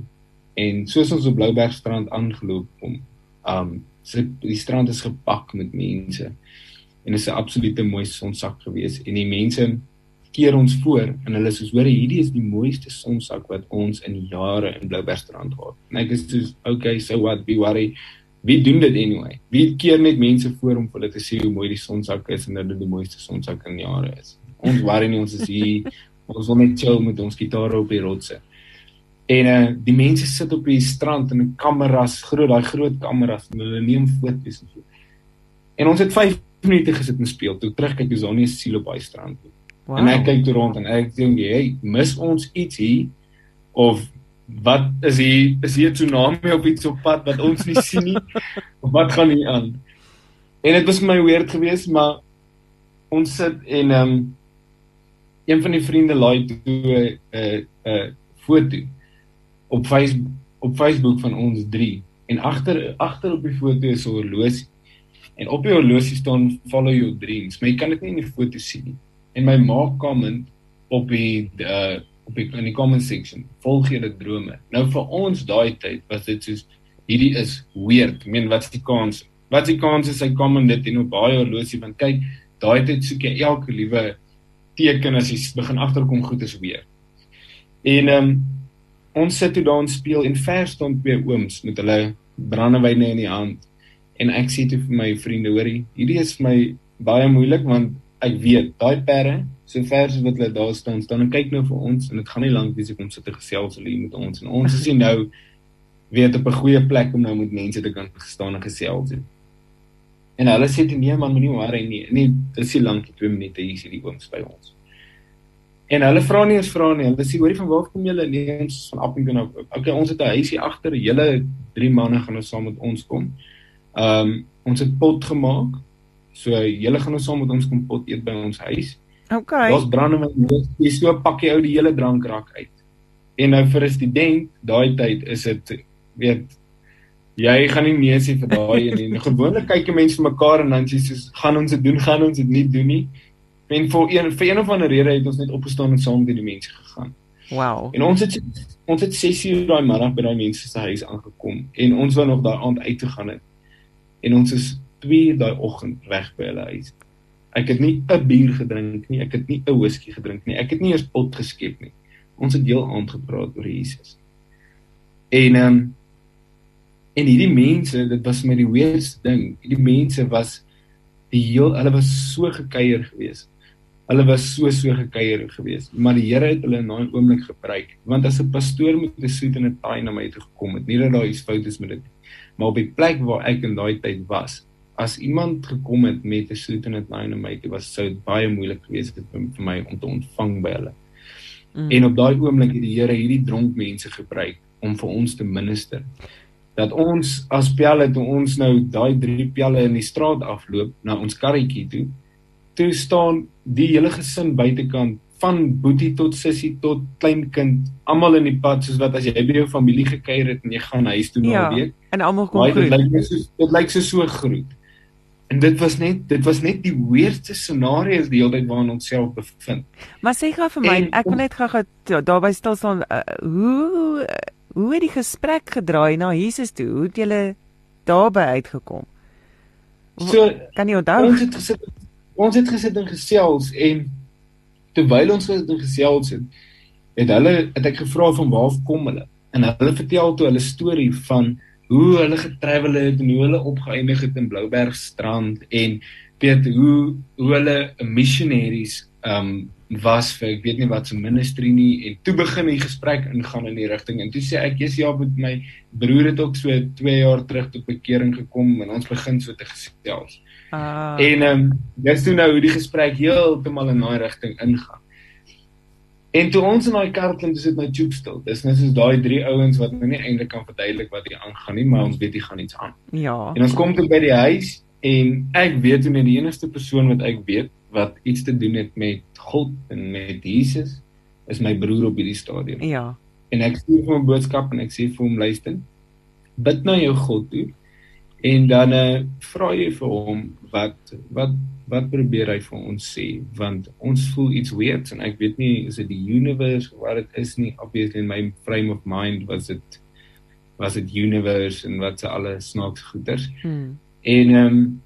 En soos ons op Bloubergstrand aangeloop kom, um sit die strand is gepak met mense. En dit is 'n absolute mooi sonsak geweest en die mense keer ons voor en hulle sê hoor hierdie is die mooiste sonsak wat ons in jare in Bloubergstrand gehad. En ek is soos okay, so what, be worry. Wie doen dit anyway? Wie keer net mense voor om vir hulle te sê hoe mooi die sonsak is en dat dit die mooiste sonsak in jare is. Ons worry nie ons is hier Ons wil net chill met ons gitare op die rotse. En uh die mense sit op die strand in 'n kameras, groot daai groot kameras en hulle neem foto's en so. En ons het 5 minute gesit en speel. Toe terugkyk is daar nie 'n siel op daai strand nie. Wow. En ek kyk toe rond en ek dink, "Hey, mis ons iets hier of wat is hier is hier 'n tsunami op iets op pad wat ons nie sien nie? [laughs] of wat gaan hier aan?" En dit was vir my weird geweest, maar ons sit en ehm um, een van die vriende laai toe 'n uh, 'n uh, foto op Facebook op Facebook van ons drie en agter agter op die foto is 'n horlosie. En op die horlosie staan follow your dreams, maar jy kan dit nie in die foto sien nie. En my ma comment op die uh op die in die comment section, volg julle drome. Nou vir ons daai tyd was dit soos hierdie is weird. Ek meen wat is die kans? Wat is die kans as hy comment dit en op baie horlosie want kyk, daai tyd soek jy elke liewe teken as jy begin agterkom goed is weer. En ehm um, ons sit toe daar en speel en ver staan twee ooms met hulle brandewyne in die hand. En ek sê toe vir my vriende, hoorie, hierdie is vir my baie moeilik want ek weet daai perde, so ver as wat hulle daar staan, staan en kyk nou vir ons en dit gaan nie lank wees ek om sit te gesels hulle met ons en ons is nie nou weet op 'n goeie plek om nou met mense te kan staan en gesels. En hulle sê toe nee man, moenie worry nie. Nee, dit is nie lank, 2 minute hier is hierdie ooms by ons. En hulle vra nie eens vra nie. Hulle sê hoorie van waar kom julle? Nee, ons van Appington af. Okay, ons het 'n huisie agter. Julle drie manne gaan nou saam met ons kom. Ehm um, ons het pot gemaak. So julle gaan nou saam met ons kom pot eet by ons huis. Okay. Daar's brandewyn. Jy so pak jy ou die hele drankrak uit. En nou vir 'n student, daai tyd is dit weet jy gaan nie nee sê vir daai en nie. Gewoonlik kyk jy mense vir mekaar en dan sê jy gaan ons dit doen, gaan ons dit nie doen nie. En vir een vir een of ander rede het ons net opgestaan en saam met die mense gegaan. Wow. En ons het ons het 6 uur daai middag by daai mense se huis aangekom en ons wou nog daai aand uit te gaan het. En ons is 2 daai oggend weg by hulle huis. Ek het nie 'n bier gedrink nie, ek het nie 'n whisky gedrink nie, ek het nie eers pot geskep nie. Ons het heel aand gepraat oor Jesus. En ehm um, En hierdie mense, dit was my die weirdste ding. Hierdie mense was die heel hulle was so gekuier geweest. Hulle was so so gekuier geweest, maar die Here het hulle in daai oomblik gebruik. Want as 'n pastoor met 'n soet en 'n taai na my toe gekom het, nie dat daar iets fout is met dit nie, maar op die plek waar ek in daai tyd was, as iemand gekom het met 'n soet en 'n taai na my toe, was sou dit baie moeilik geweest het vir my om te ontvang by hulle. Mm. En op daai oomblik het die Here hierdie dronk mense gebruik om vir ons te minister dat ons as pelle toe ons nou daai drie pelle in die straat afloop na ons karretjie toe toe staan die hele gesin buitekant van boetie tot sussie tot kleinkind almal in die pad soos wat as jy by jou familie gekuier het en jy gaan huis toe na ja, 'n week en almal kom groet dit lyk so dit lyk so so groet en dit was net dit was net die weerste scenario's die hele tyd waarin ons self bevind maar sê gou vir my en, ek wil net gou daarby stil staan uh, hoe Hoe het die gesprek gedraai na Jesus toe? Hoe het julle daarby uitgekom? So kan jy onthou? Ons het gesit ons het gesit en gesels en terwyl ons gesit en gesels het, het hulle het ek gevra van waar kom hulle? En hulle vertel toe hulle storie van hoe hulle getravel het en hoe hulle opgeëindig het in Bloubergstrand en weet hoe hoe hulle missionaries um was vir ek weet nie wat se ministry nie en toe begin die gesprek ingaan in die rigting en toe sê ek jy's ja met my broer het ook so 2 jaar terug tot bekering gekom en ons begin so te gesels. Ah. En ehm um, dis toe nou hoe die gesprek heeltemal in daai rigting ingaan. En toe ons in daai kar klim, dis dit nou tube stil. Dis net soos daai drie ouens wat nou nie eintlik kan verduidelik wat hier aangaan nie, maar ons weet hier gaan iets aan. Ja. En ons kom toe by die huis en ek weet hoe net die enigste persoon wat ek weet wat iets te doen het met God en met Jesus is my broer op hierdie stadium. Ja. En ek stuur hom 'n boodskap en ek sê vir hom luister. Bid na jou God toe en dan uh, vra jy vir hom wat wat wat probeer hy vir ons sê want ons voel iets weird en ek weet nie is dit die universe wat dit is nie obviously in my frame of mind was dit was dit universe en wat se alle snaaks goeters. Hmm. En ehm um,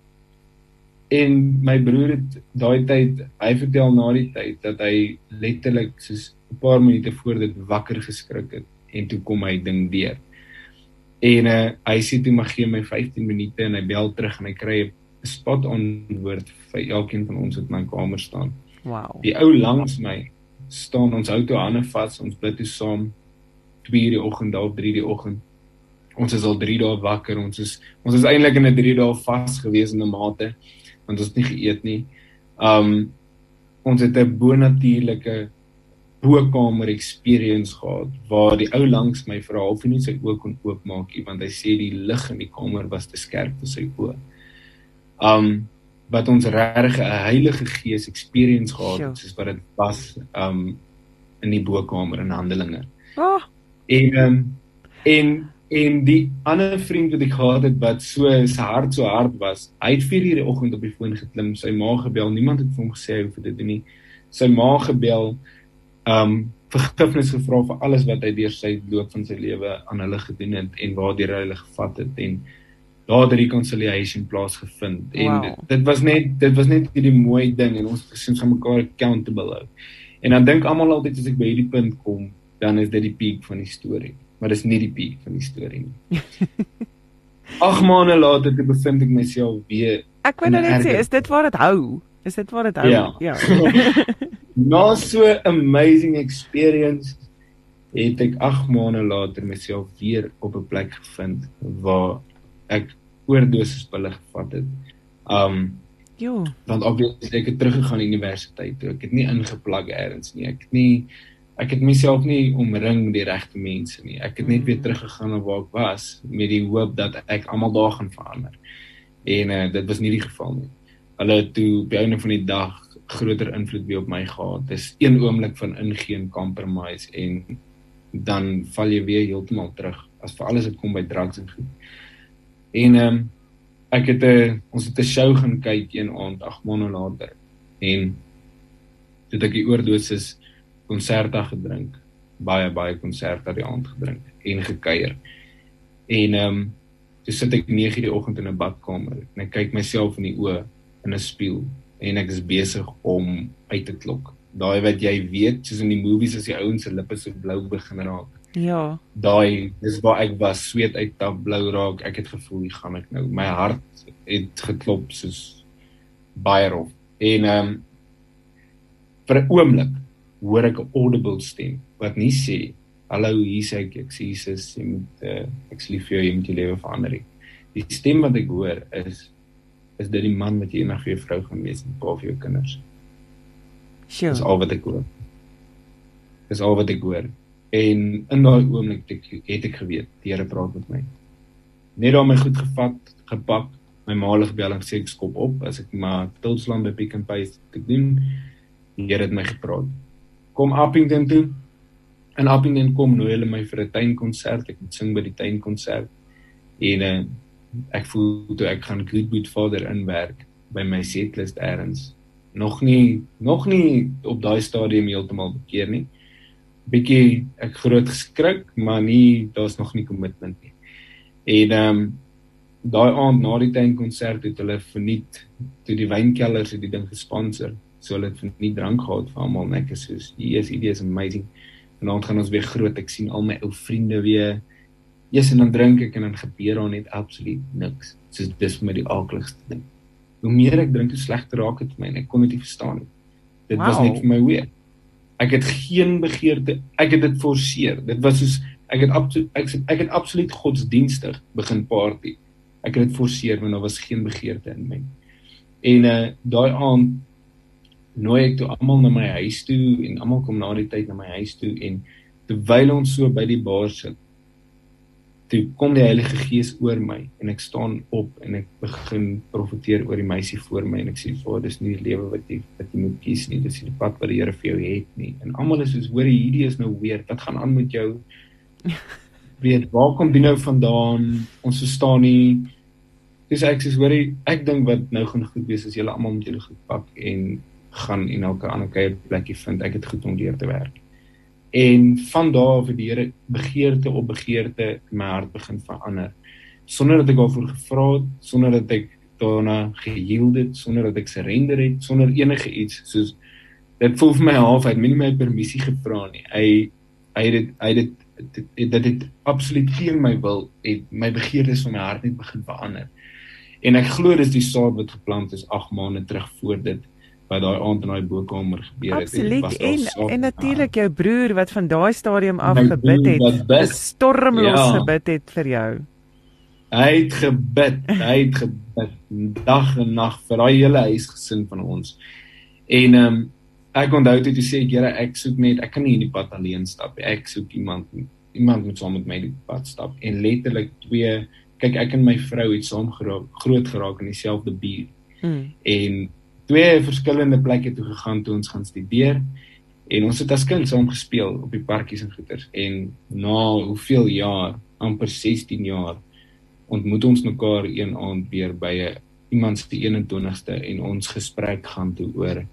En my broer het daai tyd, hy vertel na die tyd dat hy letterlik soos 'n paar minute voor dit wakker geskrik het en toe kom hy ding weer. En uh, hy sê toe mag gee my 15 minute en hy bel terug en hy kry 'n spot on woord vir elkeen van ons wat in my kamer staan. Wow. Die ou langs my staan ons hou toe hande vas, ons bid toe saam 2:00 die oggend, daar 3:00 die oggend. Ons is al 3 dae wakker. Ons is ons is eintlik in 'n 3 dae vas gewees in 'n mate want ons het nie geëet nie. Um ons het 'n bonatuurlike bokamer experience gehad waar die ou langs my vir 'n halfuur sy oë kon oopmaak want hy sê die lig in die kamer was te skerp vir sy oë. Um wat ons regtig 'n Heilige Gees experience gehad het soos wat dit was um in die bokamer in Handelinge. Oh. En um, en en die ander vriend wat ek gehad het wat so sy hart so hard was, hy het 4 uur die oggend op die foon geklim, sy ma gebel, niemand het vir hom gesê hoe dit doen nie. Sy ma gebel um vergifnis gevra vir alles wat hy deur sy loop van sy lewe aan hulle gedoen het en waardeur hy hulle gevat het en daar het reconciliation plaasgevind en wow. dit, dit was net dit was net hierdie mooi ding en ons gesien gaan mekaar accountable hou. En dan dink almal altyd as ek by hierdie punt kom, dan is dit die piek van die storie, maar dis nie die piek van die storie nie. [laughs] Ag maande later te bevind ek myself weer Ek wou net sê, is dit waar dit hou? Is dit waar dit hou? Ja. ja. [laughs] [laughs] Na so 'n amazing experience het ek 8 maande later myself weer op 'n plek gevind waar ek oordosis pille gevat het. Um Jo. Want obviously ek het teruggegaan universiteit toe. Ek het nie ingeplak eers nie. Ek het nie ek het myself nie omring met die regte mense nie. Ek het net weer teruggegaan na waar ek was met die hoop dat ek almal daar gaan verander. En uh, dit was nie die geval nie. Hulle toe op die einde van die dag groter invloed weer op my gehad. Dis een oomblik van ingee en compromise en dan val jy weer heeltemal terug as vir alles wat kom by drugs en goed. En ehm um, ek het 'n ons het 'n show gaan kyk een aand 8 maande later en dit ek die oordosis konserte gedrink baie baie konserte die aand gedrink en gekuier en ehm um, toe sit ek 9:00 die oggend in 'n badkamer en ek kyk myself in die oë in 'n spieël en ek is besig om uit te klok. Daai wat jy weet soos in die movies as die ouens se lippe so blou begin raak. Ja. daai dis waar ek was sweet uit tap blou raak. Ek het gevoel hier gaan ek nou? My hart het geklop soos baie rof. En ehm um, vir 'n oomblik hoor ek 'n audible stem wat nie sê hallo hier sê ek ek sê Jesus jy moet uh, ek sê lief vir jou jy moet jou lewe verander. Die stem wat ek hoor is is dit die man wat jy eendag vir jou vrou gaan wees en pa vir jou kinders. Sjoe. dis al wat ek hoor. Dis al wat ek hoor. En in daai oomblik het ek, het ek geweet die Here praat met my. Net daar my goed gevat gepak my maalig bel en sê ek skop op as ek maar Tilsland by Pick n Pay te doen. Die Here het my gepraat. Kom Appington toe. En Appington kom nooi hulle my vir 'n tuinkonsert ek moet sing by die tuinkonsert en uh, ek voel toe ek gaan Goodwood Father inwerk by my setlist eers nog nie nog nie op daai stadium heeltemal bekeer nie bietjie ek groot geskrik, maar nie daar's nog nie kommitment nie. En ehm um, daai aand na die tuinkonsert het hulle verniet toe die wynkellers het die ding gesponsor. So hulle het verniet drank gehad vir almal net ek soos yes, it is amazing. Vanaand gaan ons weer groot. Ek sien al my ou vriende weer. Eers en dan drink ek en dan gebeur daar net absoluut niks. Soos dis vir my die aardigste ding. Hoe meer ek drink, hoe slegter raak dit vir my en ek kon dit nie verstaan nie. Dit wow. was net vir my weird ek het geen begeerte ek het dit forceer dit was soos ek het absoluut ek, ek het absoluut godsdienstig begin party ek het dit forceer want daar was geen begeerte in my en uh daai aand nooi ek toe almal na my huis toe en almal kom na die tyd na my huis toe en terwyl ons so by die bar sit toe kom die Heilige Gees oor my en ek staan op en ek begin profeteer oor die meisie voor my en ek sê vir dis nie die lewe wat jy wat jy moet kies nie dis die pad wat die Here vir jou het nie. En almal is soos hoor hierdie is nou weer wat gaan aan met jou? [laughs] Weet waar kom dit nou vandaan? Ons verstaan nie. Dis ek sê hoor ek dink wat nou gaan goed wees as julle almal met julle goed pak en gaan en elke ander keer plekkie vind. Ek het goed om deur te werk en van daar af het die Here begeerte op begeerte in my hart begin verander. Sonder dat ek daarvoor gevra het sonder dat ek daarna gehield het sonder dat ek surrender het sonder enige iets soos dit voel vir my half uit minie my permissie gevra nie. Hy hy het hy het dit dit het absoluut teen my wil het my begeertes van my hart net begin verander. En ek glo dis die saad wat geplant is 8 maande terug voor dit wat daai aand in daai bokamer gebeur het. Absoluut. En en, en natuurlik jou broer wat van daai stadium af gebid het. Stormloos ja. gebid het vir jou. Hy het gebid, hy het gebid dag en nag vir daai hele huisgesin van ons. En ehm um, ek onthou toe sê ek Here ek soek net ek kan nie in die pad alleen stap nie. Ek soek iemand iemand moet saam met my die pad stap en letterlik twee kyk ek en my vrou het saam geraak, groot geraak in dieselfde buurt. Hmm. En twee verskillende plekke toe gegaan toe ons gaan studeer en ons het as kind saam gespeel op die parkies en goeters en na hoeveel jaar amper 16 jaar ontmoet ons mekaar een aand weer by 'n iemand se 21ste en ons gesprek gaan toe oor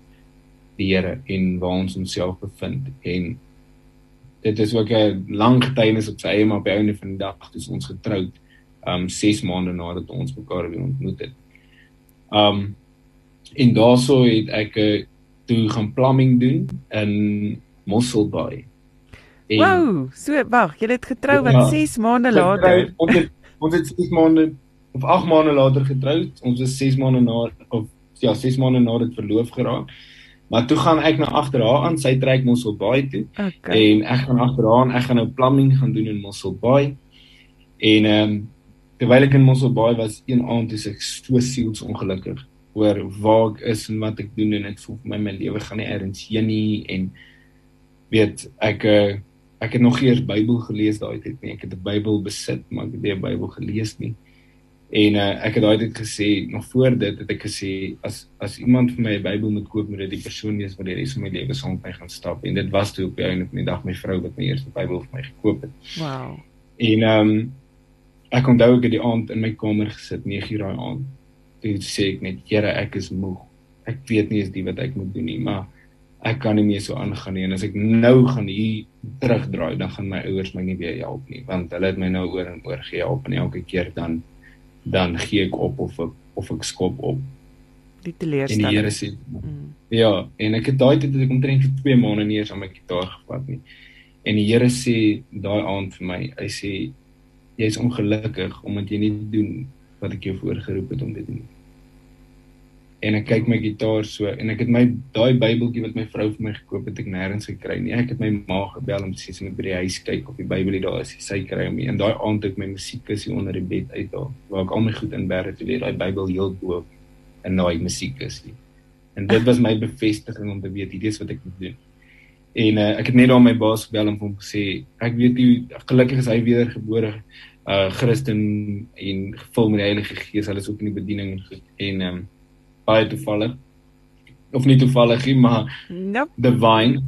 die Here en waar ons onsself bevind en dit is ook 'n lang getuienis op sy eie maar by einde van die dag is ons getroud um 6 maande nadat ons mekaar weer ontmoet het. Um en daaroor het ek uh, toe gaan plumbing doen in Mosselbaai. En, wow, so wag, jy het getrou wat ja, 6 maande later. Ons het ons het 6 maande of 8 maande later getroud. Ons was 6 maande na of ja, 6 maande na dit verloof geraak. Maar toe gaan ek na agter haar aan, sy trek Mosselbaai toe. Okay. En ek gaan agter haar aan, ek gaan nou plumbing gaan doen in Mosselbaai. En ehm um, terwyl ek in Mosselbaai was, een aand is ek so sielsongelukkig oor waar ek is en wat ek doen en ek voel vir my my lewe gaan nie eers heen nie en weet ek eh, ek het nog eers Bybel gelees daai tyd nie. Ek het 'n Bybel besit maar ek het nie 'n Bybel gelees nie. En uh, ek het daai tyd gesê nog voor dit het ek gesê as as iemand vir my 'n Bybel moet koop moet dit die persoon wees wat die res van my lewe saam met my gaan stap. En dit was toe op die einde van die dag my vrou wat my eerste Bybel vir my gekoop het. Wow en ehm um, ek onthou ek het die aand in my kamer gesit 9:00 daai aand toe sê ek net Here ek is moeg. Ek weet nie eens die wat ek moet doen nie, maar ek kan nie meer so aangaan nie en as ek nou gaan hier terugdraai dan gaan my ouers my nie weer help nie want hulle het my nou oor en oor gehelp en elke keer dan dan gee ek op of ek, of ek skop op die teleurstelling. En die Here sê mm. ja en ek het daai tyd het ek omtrent vir 2 maande nie eens aan my gitaar gevat nie. En die Here sê daai aand vir my, hy sê jy's ongelukkig omdat jy nie doen wat ek jou voorgeroep het om te doen. En ek kyk my gitaar so en ek het my daai Bybeltjie wat my vrou vir my gekoop het, ek nêrens gekry nie. Ek het my ma gebel om te sê sy moet by die huis kyk of die Bybel daar is. Sy kry hom nie. En daai aand het my musiekkis hier onder die bed uithaal waar ek al my goed in berg te lê, daai Bybel heel bo en daai musiekkis. En dit was my bevestiging om te weet hierdie is wat ek moet doen. En uh, ek het net daar my baas gebel en hom gesê ek weet jy gelukkig is hy wedergebore uh Christen en gevul met die Heilige Gees. Hulle is ook in die bediening en ehm um, baie toevallig of nie toevallig nie, maar nope. divine.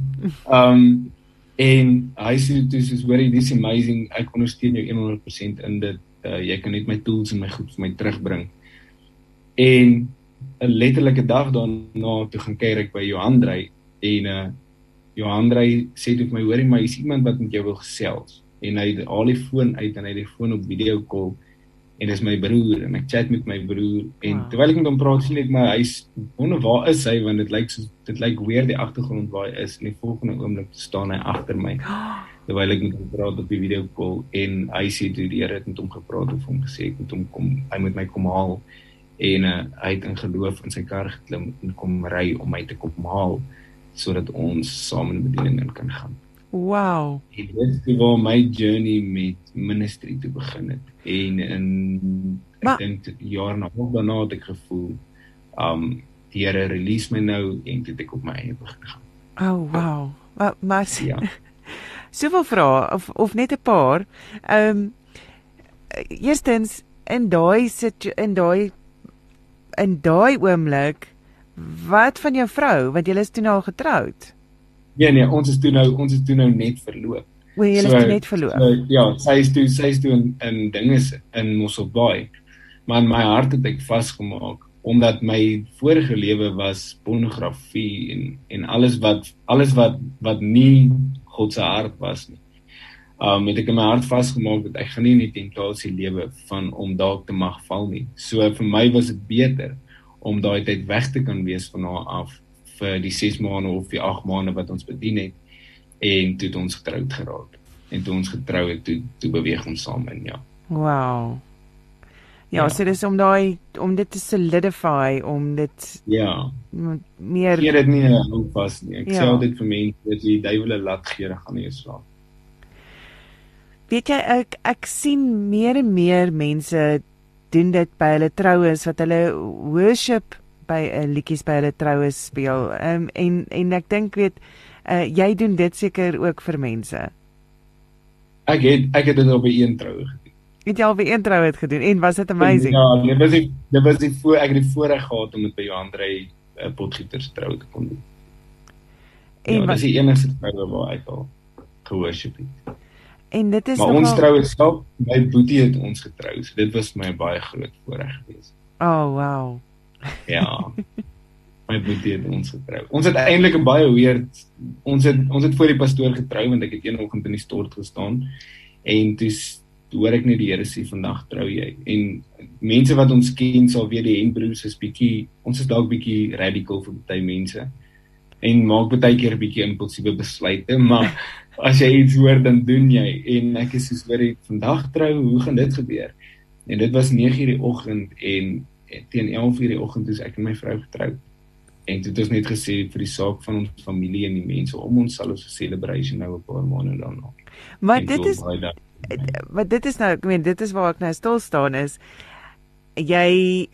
Ehm um, en hy sê dit is very this amazing. Ek ondersteun jou 100% in dit. Uh, jy kan net my tools en my goed vir my terugbring. En 'n letterlike dag daarna toe gaan kyk ek by Johandrey en uh Johandrey sê dit vir my hoorie maar is iemand wat met jou wil gesels en hy het al die foon uit en hy het die foon op video call en dis my broer en ek chat met my broer en wow. terwyl ek met hom praat sien ek maar hy's wonder waar is hy want dit lyk so dit lyk weer die agtergrond waar hy is en die volgende oomblik staan hy agter my [gasps] terwyl ek met hom praat op die video call en hy sê toe die Here het met hom gepraat of hom gesê ek moet hom kom hy moet my kom haal en uh, hy het in geloof in sy kar geklim en kom ry om my te kom haal sodat ons saam in bediening kan gaan Wow. Dit is waar my journey met ministry te begin het. En in ek dink jaar na hoog daarna het ek gevoel um die Here release my nou en dit ek op my eie begin gaan. Oh wow. Maar maar ja. [laughs] Soveel vrae of of net 'n paar. Um eerstens in daai sit in daai in daai oomblik wat van jou vrou want jy is toe nou al getroud? Nee nee, ons is toe nou ons is toe nou net verloop. O, jy is so, toe net verloop. So, ja, sy is toe sy is toe in in dinge in Mosselbaai. Maar in my hart het ek vasgemaak omdat my vorige lewe was pornografie en en alles wat alles wat wat nie God se hart was nie. Um het ek in my hart vasgemaak dat ek gaan nie in die tentasie lewe van om dalk te mag val nie. So vir my was dit beter om daai tyd weg te kan wees van haar af vir die 6 maande of die 8 maande wat ons bedien het en toe het ons getroud geraak. En toe ons getrou het, toe toe beweeg ons saam in, ja. Wow. Ja, ja. so dis om daai om dit te solidify, om dit Ja. meer Gee dit nie hou vas nie. Ek ja. sê altyd vir mense dat die duiwel laat dan gaan nie slaap. Weet jy ek ek sien meer en meer mense doen dit by hulle troues wat hulle worship by 'n uh, eh, liedjies by hulle troues speel. Ehm um, en en ek dink weet uh, jy doen dit seker ook vir mense. Ek het ek het dit op 'n een troue gedoen. Het jy al by een troue het gedoen en was dit amazing? Ja, dit was ek dit was die voor ek het die voorreg gehad om met by Johan Drey uh, potgieter se troue te kon doen. En ja, was die enigste troue waar ek al gehoorship het. En dit is maar nogal... ons troue self, my boetie het ons getrou. So dit was my baie groot voorreg geweest. Oh, wow. Ja. my boetie het ons getrou. Ons het eintlik 'n baie weird ons het ons het voor die pastoor getrou want ek het een oggend in die stort gestaan en dis hoor ek net die Here sê vandag trou jy. En mense wat ons ken sal weet die Henbroers is bietjie ons is dalk bietjie radical vir baie mense en maak baie keer bietjie impulsiewe besluite, [laughs] maar as jy iets hoor dan doen jy en ek is soos hoor jy vandag trou, hoe gaan dit gebeur? En dit was 9:00 die oggend en teen 11:00 die oggend toe ek en my vrou getroud. En dit het net gesê vir die saak van ons familie en die mense om ons sal ons 'n celebration nou 'n paar maande daarna. Maar en dit is wat dit is nou, ek meen dit is waar ek nou stil staan is jy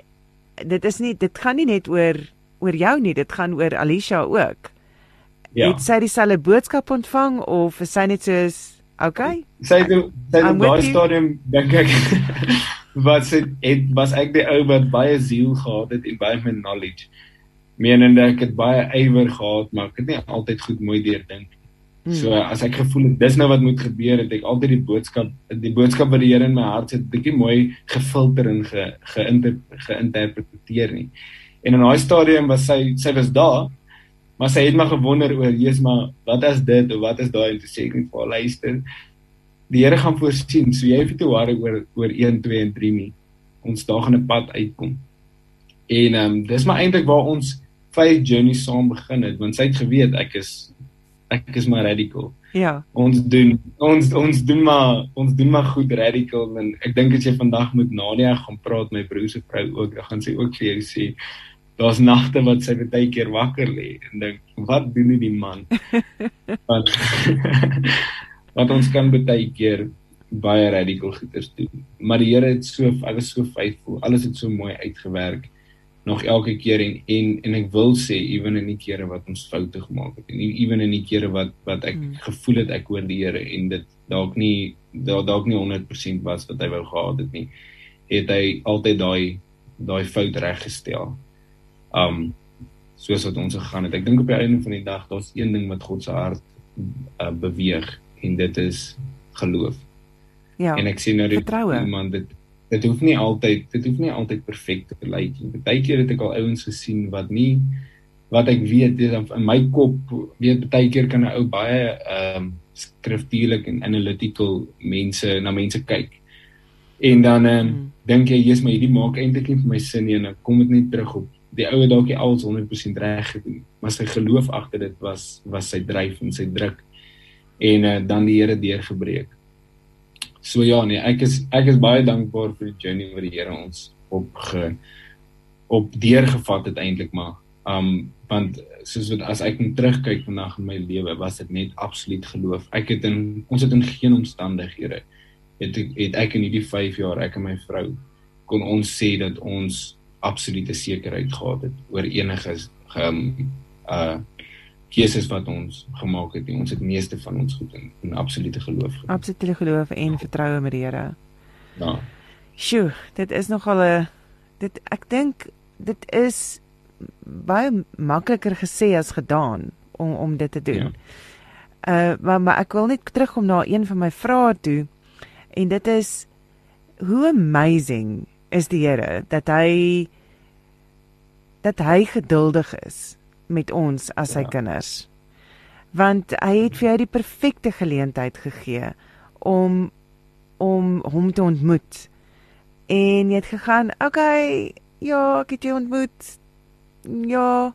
dit is nie dit gaan nie net oor oor jou nie, dit gaan oor Alicia ook. Ja. Het sy dieselfde boodskap ontvang of is sy net soos okay? Sy het sy het daai stadium dink ek wat sy het was ek die ou wat baie siel gehad het en baie my knowledge. Menende ek het baie ywer gehad maar ek het nie altyd goed mooi deurdink hmm. so as ek gevoel het dis nou wat moet gebeur het ek altyd die boodskap die boodskap wat die Here in my hart sit bietjie mooi gefilter en ge, geïnter, geïnterpreteer nie. En in daai stadium was sy sy was daar maar sy het maar gewonder oor Jesus maar wat is dit? Of wat is daai? En toe sê ek net vir luister die Here gaan voorsien so jy hoef nie te worry oor oor 1 2 en 3 nie ons daar gaan 'n pad uitkom en ehm um, dis maar eintlik waar ons faith journey saam begin het want sy het geweet ek is ek is maar radical. Ja. Ons doen ons ons doen maar ons doen maar goed radical en ek dink as jy vandag met Nadia gaan praat my broer se vrou ook dan gaan sy ook vir jou sê daar's nagte wat sy baie keer wakker lê en dink wat doen die man? [laughs] want want ons kan baie keer baie radical goeders doen. Maar die Here het so alles so faithful, alles het so mooi uitgewerk nog elke keer en en en ek wil sê ewen in die kere wat ons foute gemaak het en ewen in die kere wat wat ek hmm. gevoel het ek hoor die Here en dit dalk nie dalk nie 100% was wat hy wou gehad het nie het hy altyd daai daai fout reggestel. Um soos wat ons gegaan het. Ek dink op die einde van die dag daar's een ding wat God se hart uh, beweeg en dit is geloof. Ja. En ek sien nou iemand dit dit hoef nie altyd dit hoef nie altyd perfek te lyk nie. Partykeer het ek al ouens gesien wat nie wat ek weet in my kop weet partykeer kan 'n ou baie ehm um, skriftuurlik en analytical mense na mense kyk. En dan ehm um, hmm. dink jy jy's maar hierdie maak eintlik nie vir my sin nie en dan kom dit net terug op die ou het dalk nie alles 100% reg gedoen, maar sy geloof agter dit was was sy dryf en sy druk en uh, dan die Here deurgebreek. So ja nee, ek is ek is baie dankbaar vir die journey wat die Here ons op ge op deurgevat het eintlik maar. Um want soos wat as ek net terugkyk vandag in my lewe, was dit net absoluut geloof. Ek het in ons het in geen omstandighede het het ek in hierdie 5 jaar ek en my vrou kon ons sê dat ons absolute sekerheid gehad het oor enige um uh keuses wat ons gemaak het. Ons het meeste van ons goed in, in absolute geloof. Gedoen. Absolute geloof en vertroue met die Here. Ja. Sjoe, dit is nogal 'n dit ek dink dit is baie makliker gesê as gedaan om om dit te doen. Ja. Uh maar maar ek wil net terugkom na een van my vrae toe en dit is hoe amazing is die Here dat hy dat hy geduldig is met ons as sy ja. kinders. Want hy het vir jou die perfekte geleentheid gegee om om hom te ontmoet. En jy het gegaan, okay, ja, ek het jou ontmoet. Ja.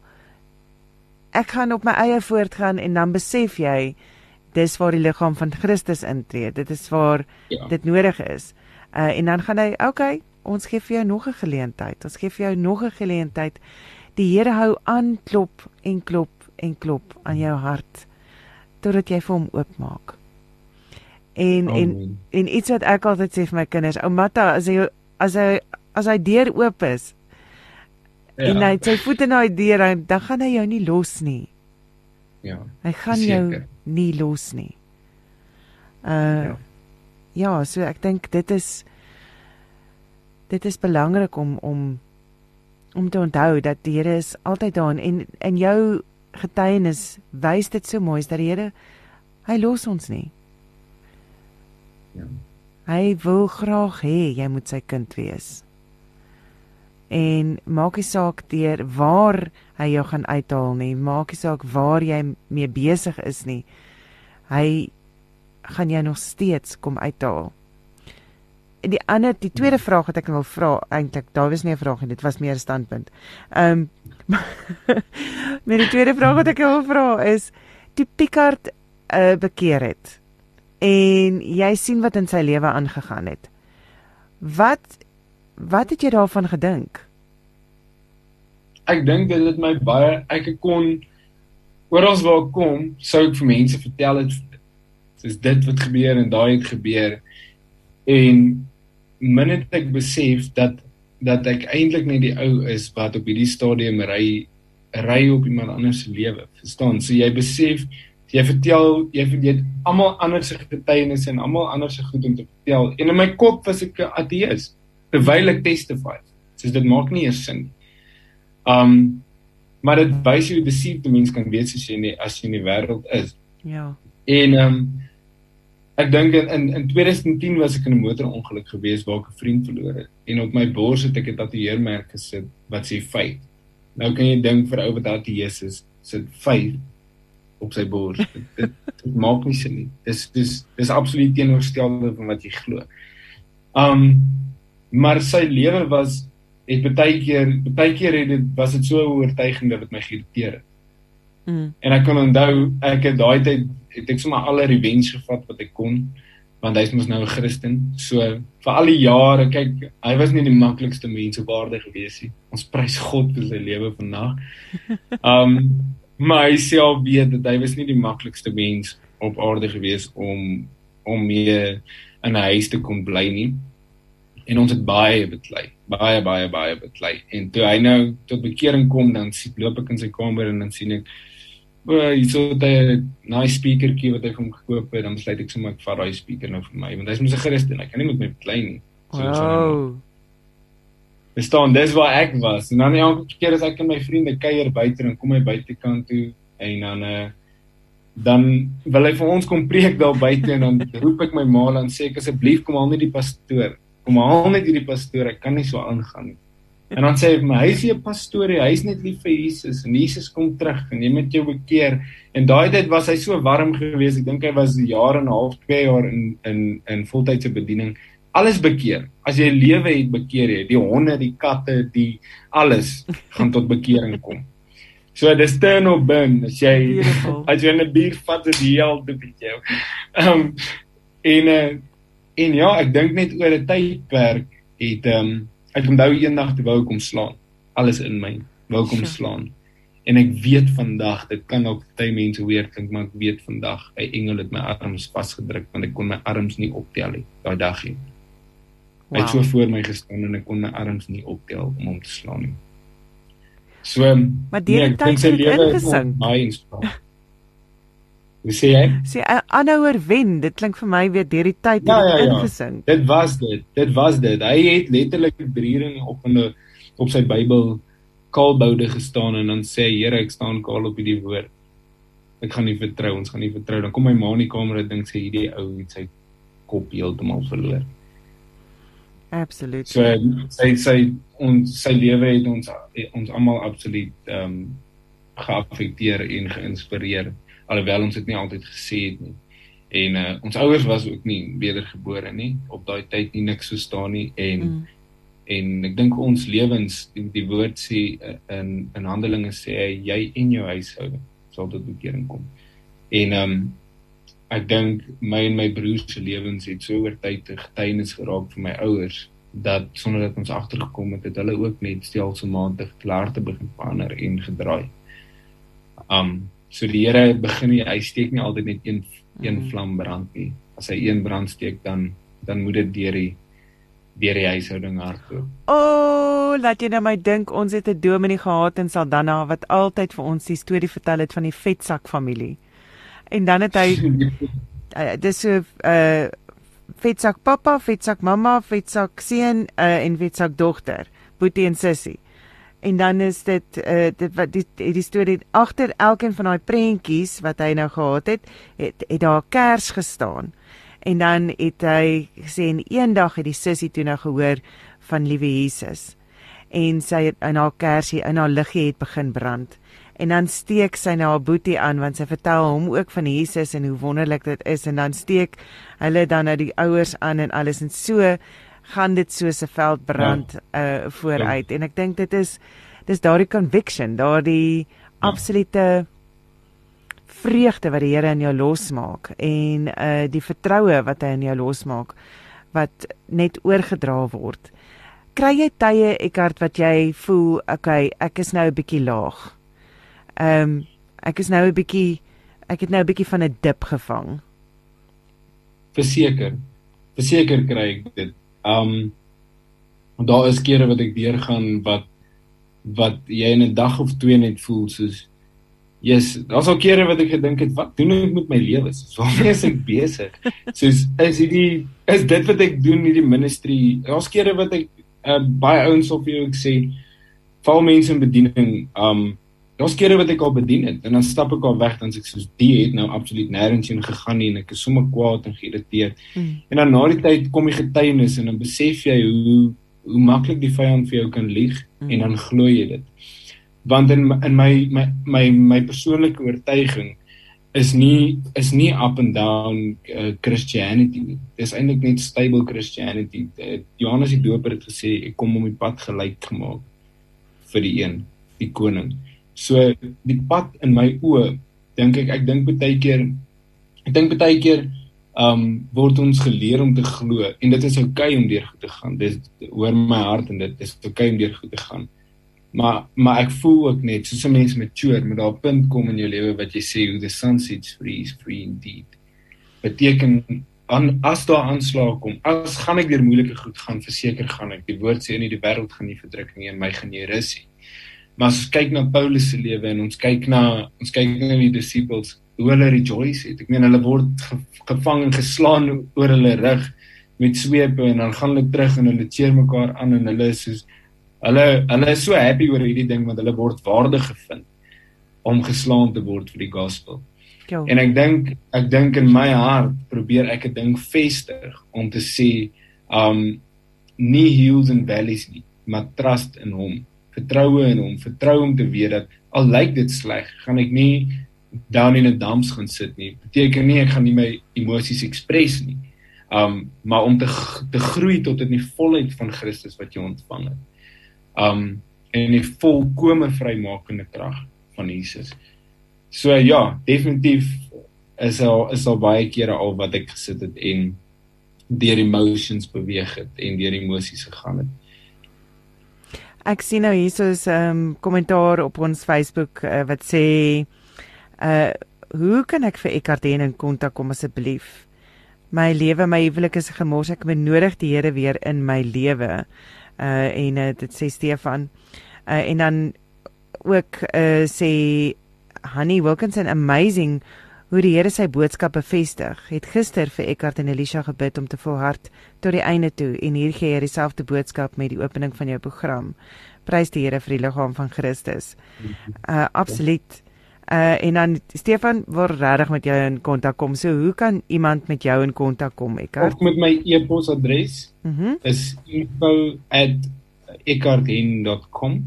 Ek gaan op my eie voortgaan en dan besef jy dis waar die liggaam van Christus intree. Dit is waar ja. dit nodig is. Uh en dan gaan hy, okay, ons gee vir jou nog 'n geleentheid. Ons gee vir jou nog 'n geleentheid. Die Here hou aan klop en klop en klop aan jou hart totdat jy vir hom oopmaak. En Amen. en en iets wat ek altyd sê vir my kinders, ou Matta, as hy as hy as hy deur oop is ja. en hy sy voete na die deur, dan gaan hy jou nie los nie. Ja. Hy gaan seker. jou nie los nie. Uh ja. ja, so ek dink dit is dit is belangrik om om om te onthou dat die Here is altyd daar en in jou getuienis wys dit so mooi dat die Here hy los ons nie. Ja. Hy wil graag hê jy moet sy kind wees. En maak nie saak deur waar hy jou gaan uithaal nie, maak nie saak waar jy mee besig is nie. Hy gaan jou nog steeds kom uithaal. En die ander, die tweede vraag wat ek wil vra, eintlik, daar was nie 'n vraag nie, dit was meer 'n standpunt. Ehm [laughs] um, met die tweede vraag wat ek wil vra is, toe Picard uh, bekeer het en jy sien wat in sy lewe aangegaan het. Wat wat het jy daarvan gedink? Ek dink dit het my baie ek kon oral waar ek kom, sou ek vir mense vertel het dis dit wat gebeur en daai het gebeur en min het ek besef dat dat ek eintlik net die ou is wat op hierdie stadium ry ry op iemand anders se lewe. Verstaan? So jy besef jy vertel jy weet almal anders se getuienisse en almal anders se goed om te vertel. En in my kop was ek 'n ateïs terwyl ek testify. So dit maak nie eers sin nie. Um maar dit wys hoe deceived 'n mens kan wees as jy in die, as jy in die wêreld is. Ja. En um ek dink in in 2010 was ek in 'n motorongeluk gewees waar ek 'n vriend verloor het en op my bors het ek 'n tatoeëermerk gesit wat sê feit. Nou kan jy dink vir ou wat ateïs is, sit feit op sy bors. dit, dit, dit maak nie sin nie. Dis dis dis absoluut teenoorgestelde van wat jy glo. Um maar sy lewe was het baie keer baie keer het dit was dit so oortuigend dat dit my geïrriteer het. Mm. En ek kan onthou ek het daai tyd het ek sommer alle revenge gevat wat ek kon want hy's mos nou 'n Christen. So vir al die jare, kyk, hy was nie die maklikste mens op aarde gewees nie. Ons prys God vir sy lewe vandag. [laughs] Um maar hy self weet dat hy was nie die maklikste mens op aarde gewees om om mee in 'n huis te kom bly nie. En ons het baie beklei, baie baie baie beklei. En toe hy nou tot bekering kom, dan sien loop ek in sy kamer en dan sien ek hy so 'n nice speakertjie wat hy vir hom gekoop het, dan besluit ek sommer ek vat daai speaker nou vir my, want hy's mos 'n Christen, hy kan nie met my beklei nie. So wow. Verstaan, dis waar ek was. En dan elke keer as ek en my vriende kuier buite en kom hy buitekant toe en dan uh dan wil hy vir ons kom preek daar buite en dan [laughs] roep ek my ma en sê ek asseblief kom haal net die pastoor. Kom haal net hierdie pastoor, ek kan nie so aangaan nie. En dan sê hy vir my, hy is nie 'n pastoor nie, hy is net lief vir Jesus en Jesus kom terug en jy moet jou bekeer. En daai tyd was hy so warm geweest. Ek dink hy was 'n jaar en 'n half, 2 jaar in in in voltydse bediening alles bekeer. As jy lewe het bekeer jy, die honde, die katte, die alles gaan tot bekering kom. So dis turn or burn as jy Beautiful. [laughs] as jy 'n bier vat die heel te bietjie jou. Ehm um, en uh, en ja, ek dink net oor 'n tydperk het ehm um, ek onthou eendag te wou kom slaan. Alles in my wou kom slaan. En ek weet vandag, dit kan ook baie mense weer dink, maar ek weet vandag, 'n engel het my arms vasgedruk want ek kon my arms nie optel nie daai dag nie. Wow. Hy het so voor my gestaan en ek kon my arms nie optel om hom te slaan nie. So, maar die nee, tyd het ingesink. Hoe sê jy? Sê aanhouer wen, dit klink vir my weer deur die tyd ja, ja, ja. ingesink. Dit was dit. Dit was dit. Hy het letterlik 3 ringe op in 'n op sy Bybel kaalboude gestaan en dan sê Here, ek staan kaal op hierdie woord. Ek gaan nie vertrou, ons gaan nie vertrou. Dan kom my ma in die kamer en dink sy hierdie ou het sy kop heeltemal verloor. Absoluut. So sy sy ons sy lewe het ons ons almal absoluut ehm um, geaffekteer en geïnspireer alhoewel ons dit nie altyd gesê het nie. En uh, ons ouers was ook nie wedergebore nie op daai tyd nie niks so staan nie en mm. en ek dink ons lewens die, die woord sê uh, in in Handelinge sê jy en jou huishouding sal tot bekering kom. En ehm um, ek dink my en my broers se lewens het so oor tyd getuienis geraak vir my ouers dat sonder dat ons agtergekom het, het hulle ook net stelselmatig klaar te begin verander en gedraai. Um so die Here begin nie hy steek nie altyd net een een mm. vlam brand nie. As hy een brand steek dan dan moet dit deur die deur die huishouding hardloop. O, oh, laat jy nou my dink ons het 'n dominee gehad in Saldanha wat altyd vir ons die storie vertel het van die vetsak familie. En dan het hy uh, [laughs] dis so 'n uh, vetsak pappa, vetsak mamma, vetsak seun uh, en vetsak dogter, boetie en sussie. En dan is dit uh, dit wat die die storie agter elkeen van daai prentjies wat hy nou gehad het, het het daar 'n kers gestaan. En dan het hy gesê en eendag het die sussie toe nou gehoor van liewe Jesus. En sy het in haar kersie in haar liggie het begin brand en dan steek sy na haar boetie aan want sy vertel hom ook van Jesus en hoe wonderlik dit is en dan steek hulle dan na die ouers aan en alles en so gaan dit soos 'n veld brand ja. uh vooruit ja. en ek dink dit is dis daardie conviction daardie ja. absolute vreugde wat die Here in jou losmaak en uh die vertroue wat hy in jou losmaak wat net oorgedra word kry jy tye Eckart wat jy voel okay ek is nou 'n bietjie laag Ehm um, ek is nou 'n bietjie ek het nou 'n bietjie van 'n dip gevang. Verseker. Verseker kry ek dit. Ehm um, daar is kere wat ek deurgaan wat wat jy in 'n dag of twee net voel soos Yes, daar's al kere wat ek gedink het, wat doen ek met my lewe? Waarmee is ek besig? [laughs] Soos is hierdie is dit wat ek doen in hierdie ministry? Daar's kere wat ek uh, baie ouens op jou ek sê val mense in bediening, um Daar's kere wat ek al bedien het en dan stap ek al weg dan sê ek soos die het nou absoluut nêrens heen gegaan nie en ek is sommer kwaad en geïrriteerd. Mm. En dan na die tyd kom die getuienis en dan besef jy hoe hoe maklik die vyand vir jou kan lieg mm. en dan glo jy dit. Want in in my my my my persoonlike oortuiging is nie is nie up and down uh, Christianity nie. Dis eintlik net stable Christianity. Uh, Johannes die Doper het gesê ek kom om die pad gelyk gemaak vir die een, die koning. So die pad in my oë dink ek ek dink baie keer ek dink baie keer um word ons geleer om te glo en dit is oukei okay om deur te gaan. Dis hoor my hart en dit is oukei okay om deur te gaan. Maar maar ek voel ook net soos 'n mens mature met daai punt kom in jou lewe wat jy sê hoe the sun sets free is free indeed. Beteken aan as daar aanslag kom, as gaan ek deur moeilike goed gaan, verseker gaan ek. Die woord sê in die wêreld gaan nie verdrukking nie en my gaan jy rus nie. Maar as ons kyk na Paulus se lewe en ons kyk na ons kyk na die disippels, hoe hulle rejoice het. Ek meen hulle word ge, gevang en geslaan oor hulle rug met swepe en dan gaan hulle terug en hulle cheer mekaar aan en hulle is soos hulle hulle is so happy oor hierdie ding want hulle word waardig gevind om geslaan te word vir die gospel. Jo. En ek dink ek dink in my hart probeer ek 'n ding vestig om te sê um nie hills and valleys nie, maar trust in hom vertroue in hom, vertrou om te weet dat al lyk dit sleg, gaan ek nie down in 'n dumps gaan sit nie. Beteken nie ek gaan nie my emosies express nie. Um maar om te te groei tot in die volheid van Christus wat jy ontvang het. Um en die volkomme vrymakende krag van Jesus. So ja, definitief is al is al baie kere al wat ek gesit het en deur emotions beweeg het en deur emosies gegaan het. Ek sien nou hier soos 'n um, kommentaar op ons Facebook uh, wat sê uh hoe kan ek vir Eckardien in kontak kom asseblief? My lewe, my huwelik is gemors. Ek benodig die Here weer in my lewe. Uh en uh, dit sê Stefan. Uh en dan ook uh sê Honey Wilkinson amazing hoe die Here sy boodskap bevestig. Het gister vir Eckhart en Elisha gebid om te volhard tot die einde toe en hier gee hy dieselfde boodskap met die opening van jou program. Prys die Here vir die liggaam van Christus. Uh absoluut. Uh en dan Stefan word regtig met jou in kontak kom. So hoe kan iemand met jou in kontak kom, Eckhart? Of met my e-posadres. Mhm. Mm is info@eckhartin.com.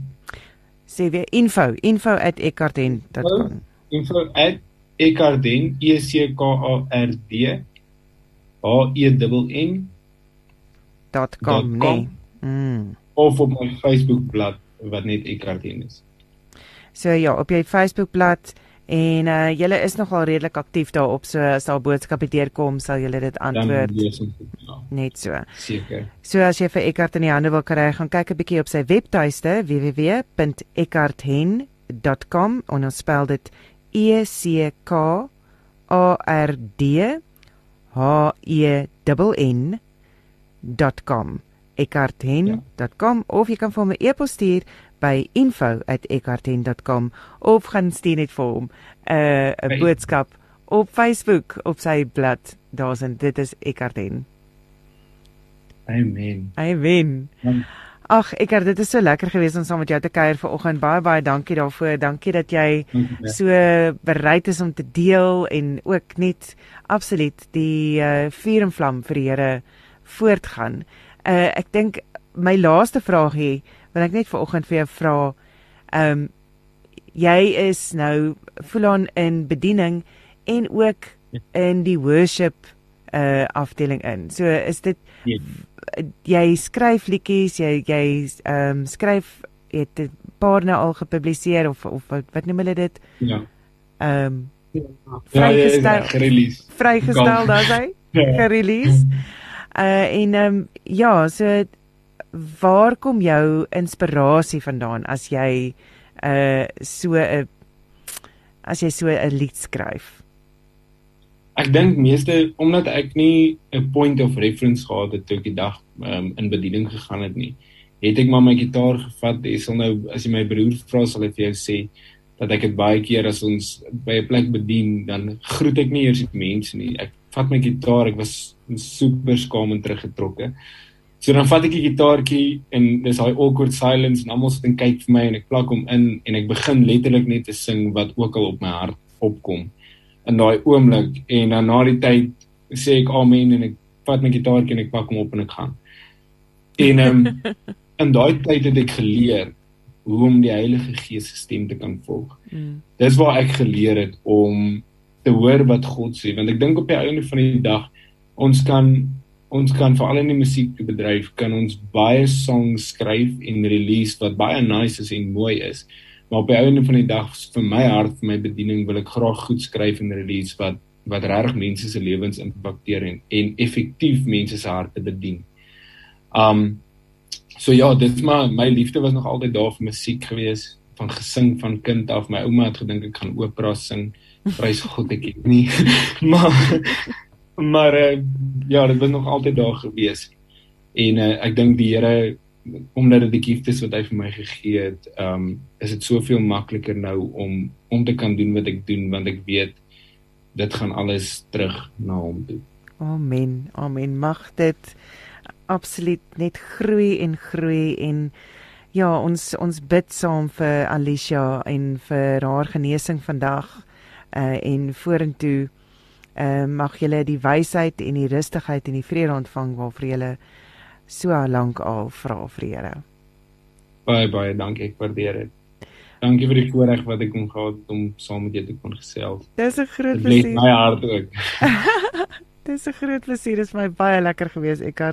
Sê weer info, info@eckhartin.com. info@ Ekarden E C K A R D H E N .com nee. Mm. Of op my Facebook bladsy wat net Ekarden is. So ja, op jou Facebook bladsy en uh julle is nogal redelik aktief daarop so as daar boodskappe deurkom sal julle dit antwoord. Ja. Net so. Seker. So as jy vir Eckart in die hande wil kry, gaan kyk 'n bietjie op sy webtuiste www.eckarthen.com en ons spel dit E C K A R D H E N N.com eckarthen.com ja. of jy kan vir my e-pos stuur by info@eckarthen.com of gaan stuur net vir hom 'n uh, 'n boodskap op Facebook op sy blad. Daar's en dit is Eckarthen. Amen. Amen. Ag, Eckart, dit is so lekker geweest om saam met jou te kuier vanoggend. Baie baie dankie daarvoor. Dankie dat jy so bereid is om te deel en ook net absoluut die uh, vuur en vlam vir die Here voortgaan. Uh ek dink my laaste vraag hier, wil ek net vanoggend vir jou vra. Ehm um, jy is nou on in bediening en ook ja. in die worship uh afdeling in. So is dit yes. jy skryf liedjies, jy jy ehm um, skryf het 'n paar nou al gepubliseer of of wat, wat noem hulle dit? Ja. Ehm um, vrygestel ja, [laughs] ja, ja, release. Vrygestel daar sy. Gerelease. Uh en ehm um, ja, so waar kom jou inspirasie vandaan as jy uh so 'n as jy so 'n lied skryf? Ek dink meeste omdat ek nie 'n point of reference gehad het toe ek die dag um, in bediening gegaan het nie. Het ek maar my gitaar gevat. Jy sal nou as jy my broer vra sal hy vir jou sê dat ek dit baie keer as ons by 'n plek bedien, dan groet ek nie eers die mense nie. Ek vat my gitaar. Ek was super skaam en teruggetrokke. So dan vat ek die gitaartjie en dis daai awkward silence en almal sit en kyk vir my en ek plak hom in en ek begin letterlik net te sing wat ook al op my hart opkom in daai oomblik en dan na die tyd sê ek amen en ek vat my gitaartjie en ek pak hom op en ek gaan. En um, [laughs] in daai tyd het ek geleer hoe om die Heilige Gees se stem te kan volg. Mm. Dis waar ek geleer het om te hoor wat God sê want ek dink op die einde van die dag ons kan ons kan veral in die musiekbedryf kan ons baie songs skryf en release wat baie nice is en mooi is. Maar op die einde van die dag vir my hart vir my bediening wil ek graag goed skryf en release wat wat regtig mense se lewens impakteer en en effektief mense se harte bedien. Um so ja, dit is maar my liefde was nog altyd daar vir musiek gewees van gesing van kind af. My ouma het gedink ek gaan opera sing. Prys God ek het nie. [laughs] maar maar uh, ja, dit was nog altyd daar gewees. En uh, ek dink die Here omdat dit die giftes wat hy vir my gegee het, ehm um, is dit soveel makliker nou om om te kan doen wat ek doen want ek weet dit gaan alles terug na hom toe. Amen. Amen. Mag dit absoluut net groei en groei en ja, ons ons bid saam vir Alicia en vir haar genesing vandag uh en vorentoe uh mag julle die wysheid en die rustigheid en die vrede ontvang waarvoor julle so lank al vra vir Here. Baie baie dankie, ek waardeer dit. Dankie vir die voorreg wat ek kon gehad om saam met jou te kon gesels. Dis 'n groot plesier. Dit is my hart ook. [laughs] Dis 'n groot plesier, dit is my baie lekker gewees, Eckart.